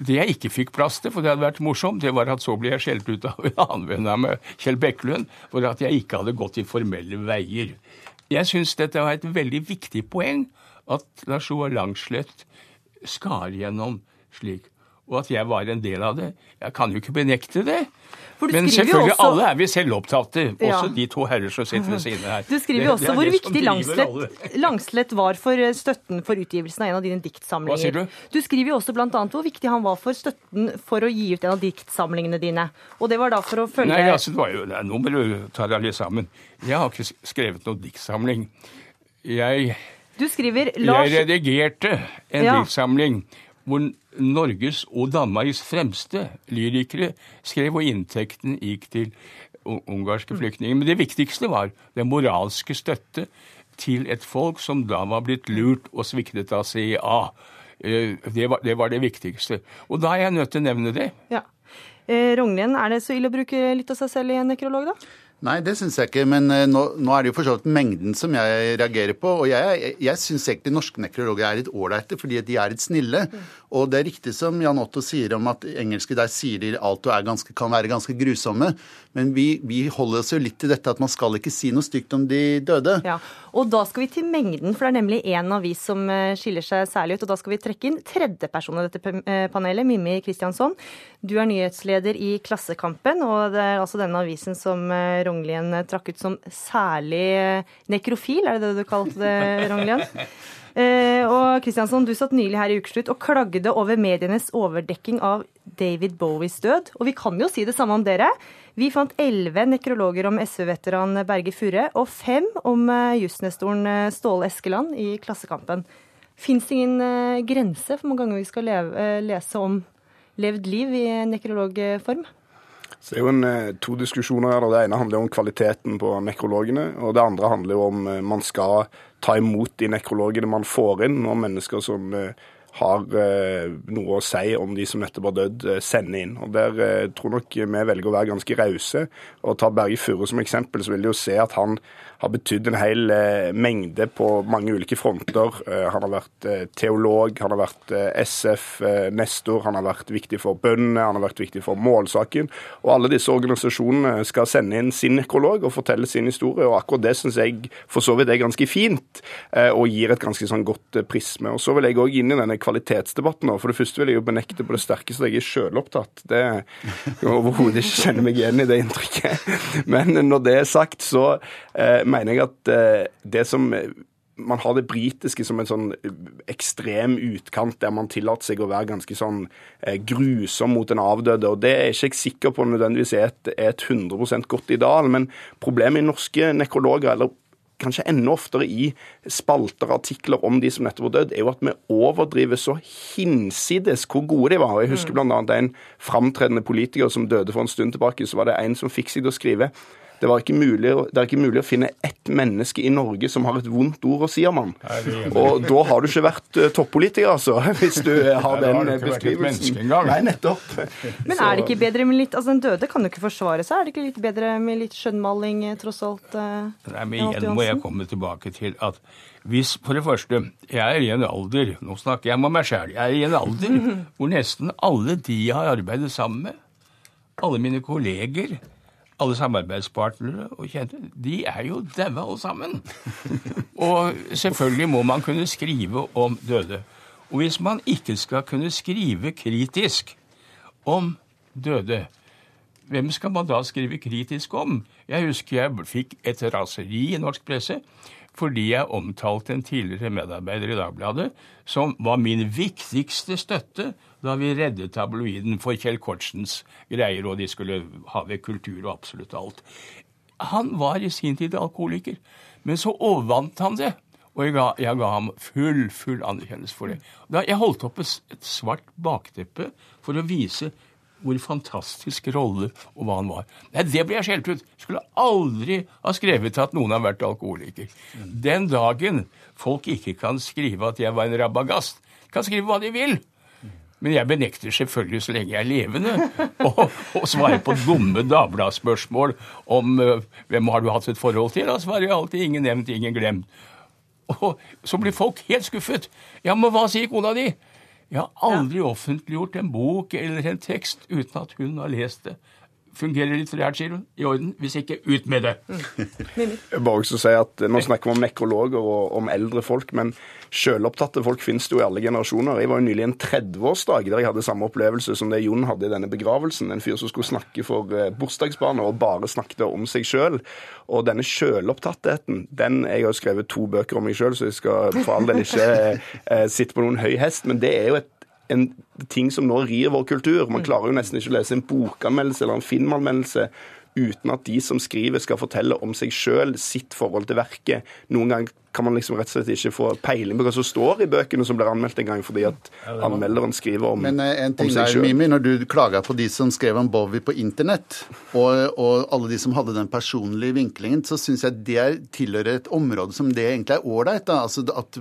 Speaker 33: Det jeg ikke fikk plass til, for det hadde vært morsomt, det var at så ble jeg skjelt ut av en annen venn av meg, Kjell Bekkelund, for at jeg ikke hadde gått i formelle veier. Jeg syns dette var et veldig viktig poeng, at Lars Joar Langslett skar gjennom slik. Og at jeg var en del av det. Jeg kan jo ikke benekte det. Men selvfølgelig,
Speaker 2: også-
Speaker 33: alle er vi selvopptatte. Også
Speaker 2: Ja.
Speaker 33: de to herrer som sitter ved siden her.
Speaker 2: Du skriver jo også hvor
Speaker 33: det
Speaker 2: viktig. Langslett, Langslett var for eh, støtten for utgivelsen av en av dine diktsamlinger.
Speaker 33: Hva sier du?
Speaker 2: Du skriver jo også bl.a. hvor viktig han var for støtten for å gi ut en av diktsamlingene dine. Og det var da for å følge
Speaker 33: Nei, altså, det var jo, nei, Nå må du ta deg litt sammen. Jeg har ikke skrevet noen diktsamling. Jeg,
Speaker 2: Du skriver Lars
Speaker 33: jeg redigerte en
Speaker 2: Ja.
Speaker 33: diktsamling hvor Norges og Danmarks fremste lyrikere skrev, og inntekten gikk til ungarske flyktninger. Men det viktigste var den moralske støtte til et folk som da var blitt lurt og sviktet av CIA. Eh, Det var, det var det viktigste. Og da er jeg nødt til å nevne det.
Speaker 2: Ja. Eh, Rognlien, er det så ille å bruke litt av seg selv i en nekrolog, da?
Speaker 32: Nei, det syns jeg ikke. Men eh, nå, nå er det jo for så vidt mengden som jeg reagerer på. Og jeg, jeg, jeg syns egentlig norske nekrologer er litt ålreite, fordi de er litt snille. Og det er riktig som Jan Otto sier om at engelske der sier de alt og er ganske, kan være ganske grusomme. Men vi, vi holder oss jo litt til dette at man skal ikke si noe stygt om de døde.
Speaker 2: Ja, og da skal vi til mengden, for det er nemlig én avis som eh, skiller seg særlig ut. Og da skal vi trekke inn tredjeperson i dette eh, panelet, Mimmi Kristiansson. Du er nyhetsleder i Klassekampen, og det er altså denne avisen som Rognlien eh, trakk ut som særlig eh, nekrofil, er det det du kalte det, Rognlien? Eh, og Kristiansson, du satt nylig her i Ukeslutt og klagde over medienes overdekking av David Bowies død. Og vi kan jo si det samme om dere. Vi fant elleve nekrologer om SV-veteran Berge Furre, og fem om eh, jusnestoren Ståle Eskeland i Klassekampen. Fins det ingen grense for hvor mange ganger vi skal leve, lese om levd liv i nekrologform?
Speaker 34: Så det er jo en, eh, to diskusjoner her. Det ene handler om kvaliteten på nekrologene. Og det andre handler jo om eh, man skal ta imot de nekrologene man får inn, og mennesker som eh, har noe å si om de som nettopp har dødd, sender inn. Og Der tror nok vi velger å være ganske rause. Og ta Berge Furre som eksempel, så vil de jo se at han har betydd en hel eh, mengde på mange ulike fronter. Eh, han har vært eh, teolog, han har vært SF-nestor, han har vært viktig for bøndene, han har vært viktig for målsaken. Og alle disse organisasjonene skal sende inn sin nekrolog og fortelle sin historie, og akkurat det syns jeg for så vidt er ganske fint, og gir et ganske sånn godt prisme. Og så vil jeg òg inn i denne kvalitetsdebatten nå. For det første vil jeg jo benekte på det sterkeste at jeg er sjølopptatt. Det jeg overhodet ikke kjenner meg igjen i det inntrykket. Men når det er sagt, så eh, mener jeg at eh, det som man har det britiske som en sånn ekstrem utkant, der man tillater seg å være ganske sånn eh, grusom mot en avdøde. og Det er ikke jeg sikker på nødvendigvis er et, er et 100% godt ideal. Men problemet i norske nekrologer, eller kanskje enda oftere i spalter og artikler om de som nettopp var dødd, er jo at vi overdriver så hinsides hvor gode de var. Jeg husker bl.a. en framtredende politiker som døde for en stund tilbake. Så var det en som fikk seg til å skrive Det, var ikke mulig, det er ikke mulig å finne ett menneske i Norge som har et vondt ord å si om han. Og da har du ikke vært eh, toppolitiker, altså, hvis du eh, har
Speaker 33: Nei,
Speaker 34: den
Speaker 33: har vært et
Speaker 34: beskrivelsen. Nei, nettopp.
Speaker 2: Men er det ikke bedre med litt Altså, den døde kan jo ikke forsvare seg. Er det ikke litt bedre med litt skjønnmaling, eh, tross alt?
Speaker 33: Nei, men igjen må jeg komme tilbake til at hvis For det første, jeg er i en alder Nå snakker jeg med meg sjæl. Jeg er i en alder hvor nesten alle de jeg har arbeidet sammen med, alle mine kolleger, alle samarbeidspartnere og kjente, de er jo daua alle sammen. Og selvfølgelig må man kunne skrive om døde. Og hvis man ikke skal kunne skrive kritisk om døde, hvem skal man da skrive kritisk om? Jeg husker jeg fikk et raseri i norsk presse fordi jeg omtalte en tidligere medarbeider i Dagbladet som var min viktigste støtte da vi reddet tabloiden for Kjell Kortsens greier, og de skulle ha ved kultur og absolutt alt. Han var i sin tid alkoholiker, men så overvant han det. Og jeg ga, jeg ga ham full, full anerkjennelse for det. Da jeg holdt opp et, svart bakteppe for å vise hvor fantastisk rolle og hva han var. Nei, det ble jeg skjelt ut. Skulle aldri ha skrevet at noen har vært alkoholiker. Den dagen folk ikke kan skrive at jeg var en rabagast, kan skrive hva de vil. Men jeg benekter selvfølgelig så lenge jeg er levende å svare på dumme Dagbladet-spørsmål om uh, hvem har du hatt et forhold til. Da svarer jeg alltid 'ingen nevnt, ingen glemt'. Og så blir folk helt skuffet. Ja, men hva sier kona di? Jeg har aldri offentliggjort en bok eller en tekst uten at hun har lest det. Fungerer litterært, sier hun. I orden. Hvis ikke, ut med det.
Speaker 34: Jeg bare også si at Nå snakker vi om nekrologer og om eldre folk, men selvopptatte folk finnes det jo i alle generasjoner. Jeg var jo nylig en 30-årsdag der jeg hadde samme opplevelse som det Jon hadde i denne begravelsen. En fyr som skulle snakke for eh, bursdagsbarnet og bare snakket om seg sjøl. Og denne selvopptattheten, den Jeg har jo skrevet to bøker om meg sjøl, så jeg skal for all del ikke eh, sitte på noen høy hest, men det er jo et en ting som nå rir vår kultur. Man klarer jo nesten ikke å lese en bokanmeldelse eller en filmanmeldelse uten at de som skriver skal fortelle om seg sjøl, sitt forhold til verket. Noen ganger kan man liksom rett og slett ikke få peiling på hva som står i bøkene som blir anmeldt en gang, fordi at anmelderen skriver om,
Speaker 32: Men eh, en
Speaker 34: om
Speaker 32: ting
Speaker 34: seg
Speaker 32: der,
Speaker 34: sjøl.
Speaker 32: Mimi, når du klaga på de som skrev om Bowie på internett, og, og alle de som hadde den personlige vinklingen, så syns jeg det er, tilhører et område som det egentlig er ålreit. Altså at,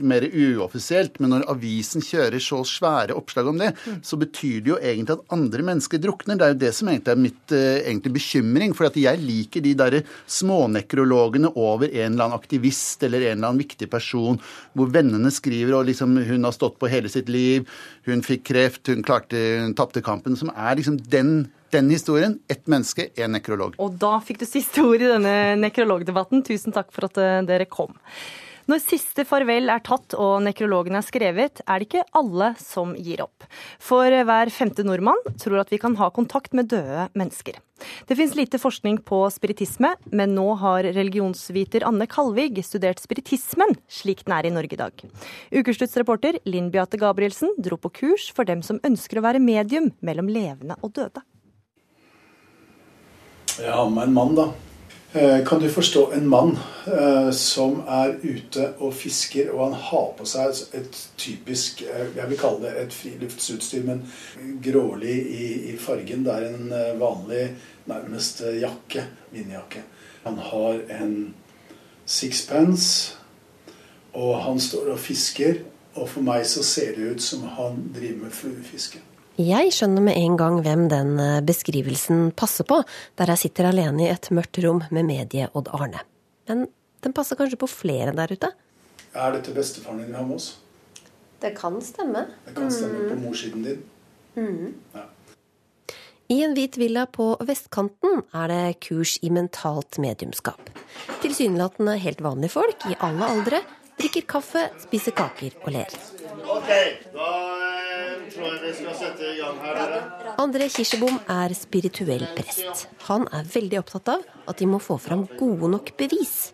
Speaker 32: mer uoffisielt. Men når avisen kjører så svære oppslag om det, så betyr det jo egentlig at andre mennesker drukner. Det er jo det som egentlig er mitt eh, egentlig bekymring. For at jeg liker de derre smånekrologene over en eller annen aktivist eller en eller annen viktig person, hvor vennene skriver og liksom hun har stått på hele sitt liv, hun fikk kreft, hun klarte, hun tapte kampen, som er liksom den, den historien. Ett menneske, én nekrolog.
Speaker 2: Og da fikk du siste ord i denne nekrologdebatten. Tusen takk for at eh, dere kom. Når siste farvel er tatt og nekrologen er skrevet, er det ikke alle som gir opp. For hver femte nordmann tror at vi kan ha kontakt med døde mennesker. Det fins lite forskning på spiritisme, men nå har religionsviter Anne Kalvig studert spiritismen slik den er i Norge i dag. Ukesluttsreporter Linn Beate Gabrielsen dro på kurs for dem som ønsker å være medium mellom levende og døde.
Speaker 35: Har med en mann, da. Eh, Kan du forstå en mann eh, som er ute og fisker, og han har på seg et typisk eh, Jeg vil kalle det et friluftsutstyr, men grålig i, fargen. Det er en vanlig, nærmest jakke. Vindjakke. Han har en sixpence, og han står og fisker. Og for meg så ser det ut som han driver med fluefiske.
Speaker 36: Jeg skjønner med en gang hvem den eh, beskrivelsen passer på, der jeg sitter alene i et mørkt rom med medie-Odd Arne. Men den passer kanskje på flere der ute?
Speaker 35: Er dette bestefaren din, Hamås?
Speaker 36: Det kan stemme.
Speaker 35: Det kan stemme på morssiden din.
Speaker 36: Mm. I en hvit villa på vestkanten er det kurs i mentalt mediumskap. Tilsynelatende helt vanlige folk i alle aldre drikker kaffe, spiser kaker og ler.
Speaker 21: Ok, da tror jeg vi skal sette i gang her, dere.
Speaker 36: André Kirsebom er spirituell prest. Han er veldig opptatt av at de må få fram gode nok bevis.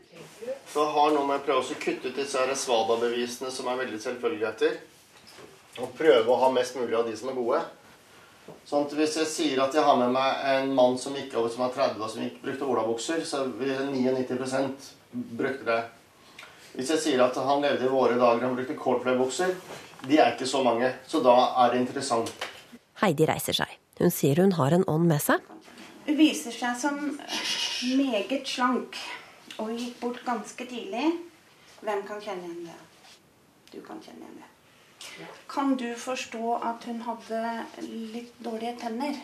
Speaker 21: Så har nå med å prøve å kutte ut disse svada-bevisene som er veldig selvfølgeligheter. Og prøve å ha mest mulig av de som er gode. Sånn at Hvis jeg sier at jeg har med meg en mann som gikk over som er 30 og som ikke brukte olabukser, så vil 99% brukte det. Hvis jeg sier at han levde i våre dager og brukte cordflay-bukser, de er ikke så mange. Så da er det interessant.
Speaker 36: Heidi reiser seg. Hun sier hun har en ånd med seg.
Speaker 37: Hun viser seg som meget slank og gikk bort ganske tidlig. Hvem kan kjenne igjen det? Du kan kjenne igjen det. Kan du forstå at hun hadde litt dårlige tenner?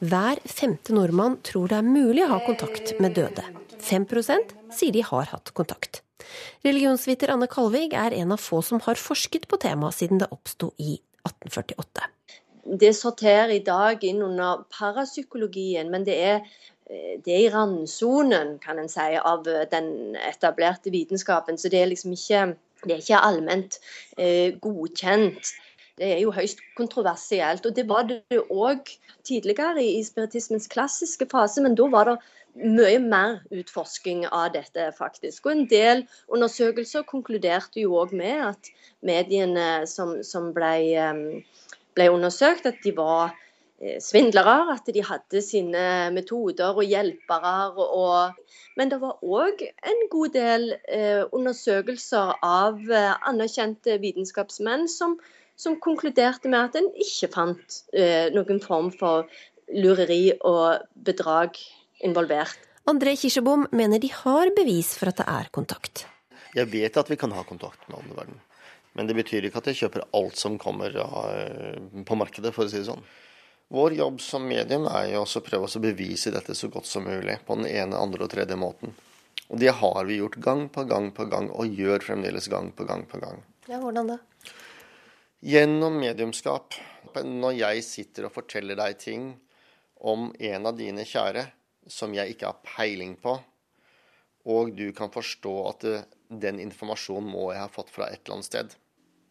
Speaker 36: Hver femte nordmann tror det er mulig å ha kontakt med døde. 5% sier de har hatt kontakt. Religionsviter Anne Kalvig er en av få som har forsket på temaet siden det oppsto i 1848.
Speaker 38: Det sorterer i dag inn under parapsykologien, men det er, det er i randsonen, kan en si, av den etablerte vitenskapen. Så det er liksom ikke, det er ikke allment eh, godkjent. Det er jo høyst kontroversielt. Og det var det òg tidligere i spiritismens klassiske fase, men da var det mye mer utforsking av dette, faktisk. Og en del undersøkelser konkluderte jo òg med at mediene som, som ble, ble, undersøkt, at de var eh, svindlere, at de hadde sine metoder og hjelpere. Og, men det var òg en god del eh, undersøkelser av eh, anerkjente vitenskapsmenn som, som, konkluderte med at en ikke fant noen form for lureri og bedrag involvert.
Speaker 36: André Kirsebom mener de har bevis for at det er kontakt.
Speaker 21: Jeg vet at vi kan ha kontakt med andre men det betyr ikke at jeg kjøper alt som kommer eh, på markedet, for å si det sånn. Vår jobb som medium er jo også å prøve å bevise dette så godt som mulig på den ene, andre og tredje måten. Og det har vi gjort gang på gang på gang, og gjør fremdeles gang på gang på gang.
Speaker 36: Ja, Hvordan da?
Speaker 21: Gjennom mediumskap. Når jeg sitter og forteller deg ting om en av dine kjære, som jeg ikke har peiling på, og du kan forstå at den informasjonen må jeg ha fått fra et eller annet sted,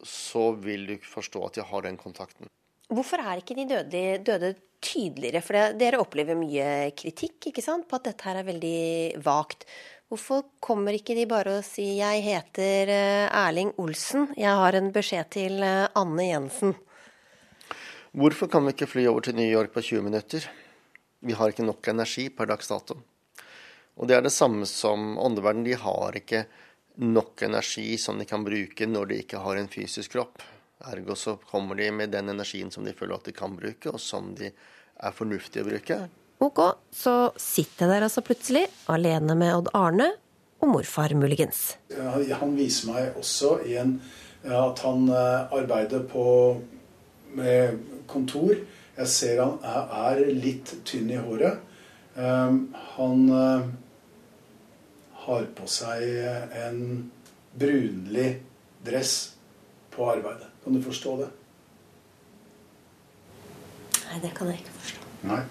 Speaker 21: så vil du forstå at jeg har den kontakten.
Speaker 36: Hvorfor er ikke de døde, døde tydeligere? For det, dere opplever mye kritikk ikke sant? på at dette her er veldig vagt. Hvorfor kommer ikke de bare og sier 'jeg heter eh, Erling Olsen, jeg har en beskjed til eh, Anne Jensen'?
Speaker 21: Hvorfor kan vi ikke fly over til New York på 20 minutter? Vi har ikke nok energi per dags dato. Og det er det samme som åndeverden. De har ikke nok energi som de kan bruke når de ikke har en fysisk kropp. Ergo så kommer de med den energien som de føler at de kan bruke, og som de er fornuftige å bruke.
Speaker 36: Ok, så sitter jeg der altså plutselig, alene med Odd Arne og morfar muligens.
Speaker 35: Han viser meg også en, at han eh, arbeider på med kontor jeg ser han er, litt tynn i håret. Ehm, han eh, har på seg en brunlig dress på arbeidet. Kan du forstå det?
Speaker 36: Nei, det kan jeg ikke forstå.
Speaker 35: Nei.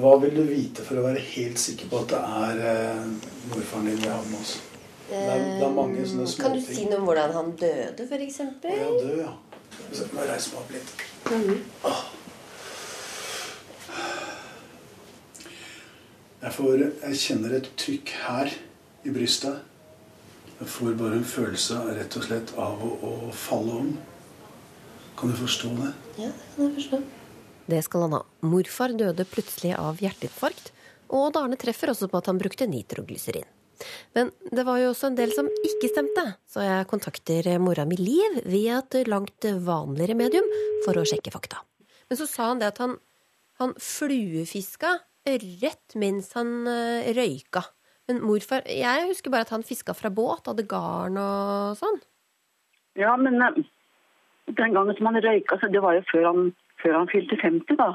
Speaker 35: Hva vil du vite for å være helt sikker på at det er eh, morfaren din vi har med oss? Det er, det er mange sånne
Speaker 36: småting. Kan du si noe om hvordan han døde, f.eks.?
Speaker 35: Ja, død, ja. Reis meg opp litt. Mm -hmm. Jeg, får, jeg kjenner et trykk her i brystet. Jeg får bare en følelse rett og slett av å, å falle om. Kan du forstå det?
Speaker 36: Ja, det kan jeg forstå. Det skal han ha. Morfar døde plutselig av hjerteinfarkt. Og Arne treffer også på at han brukte nitroglyserin. Men det var jo også en del som ikke stemte, så jeg kontakter mora mi Liv via et langt vanligere medium for å sjekke fakta. Men så sa han det at han, han fluefiska ørret mens han uh, røyka. Men morfar Jeg husker bare at han fiska fra båt, hadde garn og sånn.
Speaker 39: Ja, men uh, den gangen som han røyka, så det var jo før han, før han fylte 50, da.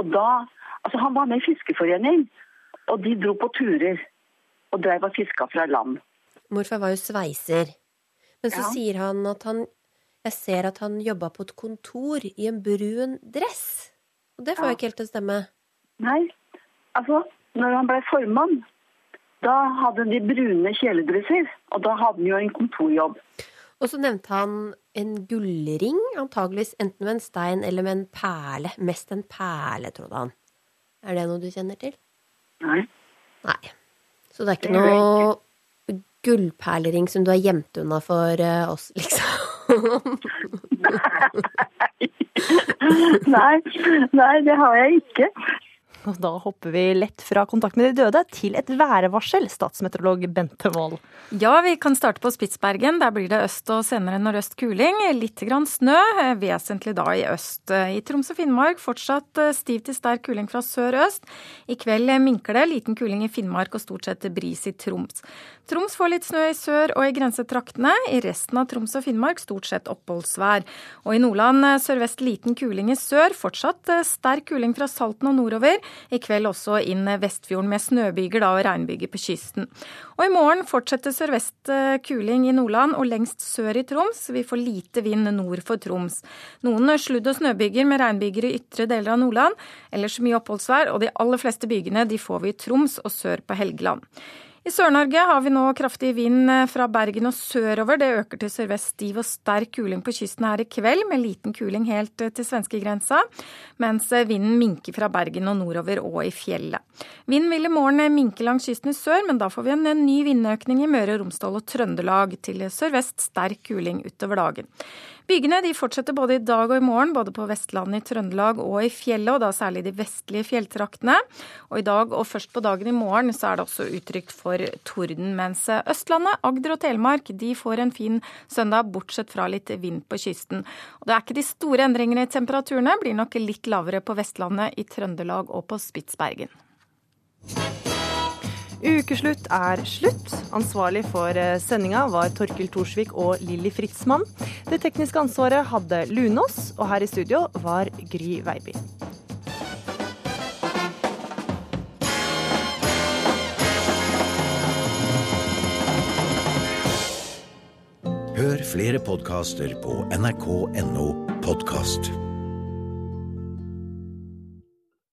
Speaker 39: Og da Altså, han var med i fiskeforening, og de dro på turer. Og dreiv og fiska fra land.
Speaker 36: Morfar var jo sveiser. Men så ja. sier han at han Jeg ser at han jobba på et kontor i en brun dress. Og det får jo ja. ikke helt til å stemme.
Speaker 39: Nei, altså når han ble formann, da hadde de brune kjeledresser. Og da hadde han jo en kontorjobb.
Speaker 36: Og så nevnte han en gullring, antageligvis enten med en stein eller med en perle. Mest en perle, trodde han. Er det noe du kjenner til?
Speaker 39: Nei.
Speaker 36: Nei. Så det er ikke noe gullperlering som du har gjemt unna for uh, oss, liksom?
Speaker 39: nei. nei, det har jeg ikke.
Speaker 2: Og da hopper vi lett fra kontakt med de døde til et værvarsel, statsmeteorolog Bente Wold.
Speaker 40: Ja, vi kan starte på Spitsbergen. Der blir det øst og senere nordøst kuling. Litt grann snø, vesentlig da i øst. I Troms og Finnmark fortsatt eh, stiv til sterk kuling fra sør-øst. I kveld minker det, liten kuling i Finnmark og stort sett bris i Troms. Troms får litt snø i sør og i grensetraktene. I resten av Troms og Finnmark stort sett oppholdsvær. Og i Nordland eh, sørvest liten kuling i sør, fortsatt eh, sterk kuling fra Salten og nordover. I kveld også inn Vestfjorden med snøbyger og regnbyger på kysten. Og i morgen fortsetter sørvest eh, kuling i Nordland og lengst sør i Troms. Vi får lite vind nord for Troms. Noen sludd- og snøbyger med regnbyger i ytre deler av Nordland. Ellers mye oppholdsvær, og de aller fleste bygene får vi i Troms og sør på Helgeland. I Sør-Norge har vi nå kraftig vind eh, fra Bergen og sørover. Det øker til sørvest stiv og sterk kuling på kysten her i kveld, med liten kuling helt eh, til svenskegrensa, mens eh, vinden minker fra Bergen og nordover og i fjellet. Vinden vil i morgen minke langs kysten i sør, men da får vi en ny vindøkning i Møre og Romsdal og Trøndelag. Til sørvest sterk kuling utover dagen. Bygene fortsetter både i dag og i morgen, både på Vestlandet, i Trøndelag og i fjellet, og da særlig de vestlige fjelltraktene. Og i dag og først på dagen i morgen så er det også utrygt for torden, mens Østlandet, Agder og Telemark de får en fin søndag, bortsett fra litt vind på kysten. Og det er ikke de store endringene i temperaturene, blir nok litt lavere på Vestlandet, i Trøndelag og på Spitsbergen.
Speaker 2: Ukeslutt er slutt. Ansvarlig for eh, sendinga var Torkil Thorsvik og Lilly Fritzmann. Det tekniske ansvaret hadde Lunås, og her i studio var Gry Veiby.
Speaker 41: Hør flere podkaster på nrk.no podkast.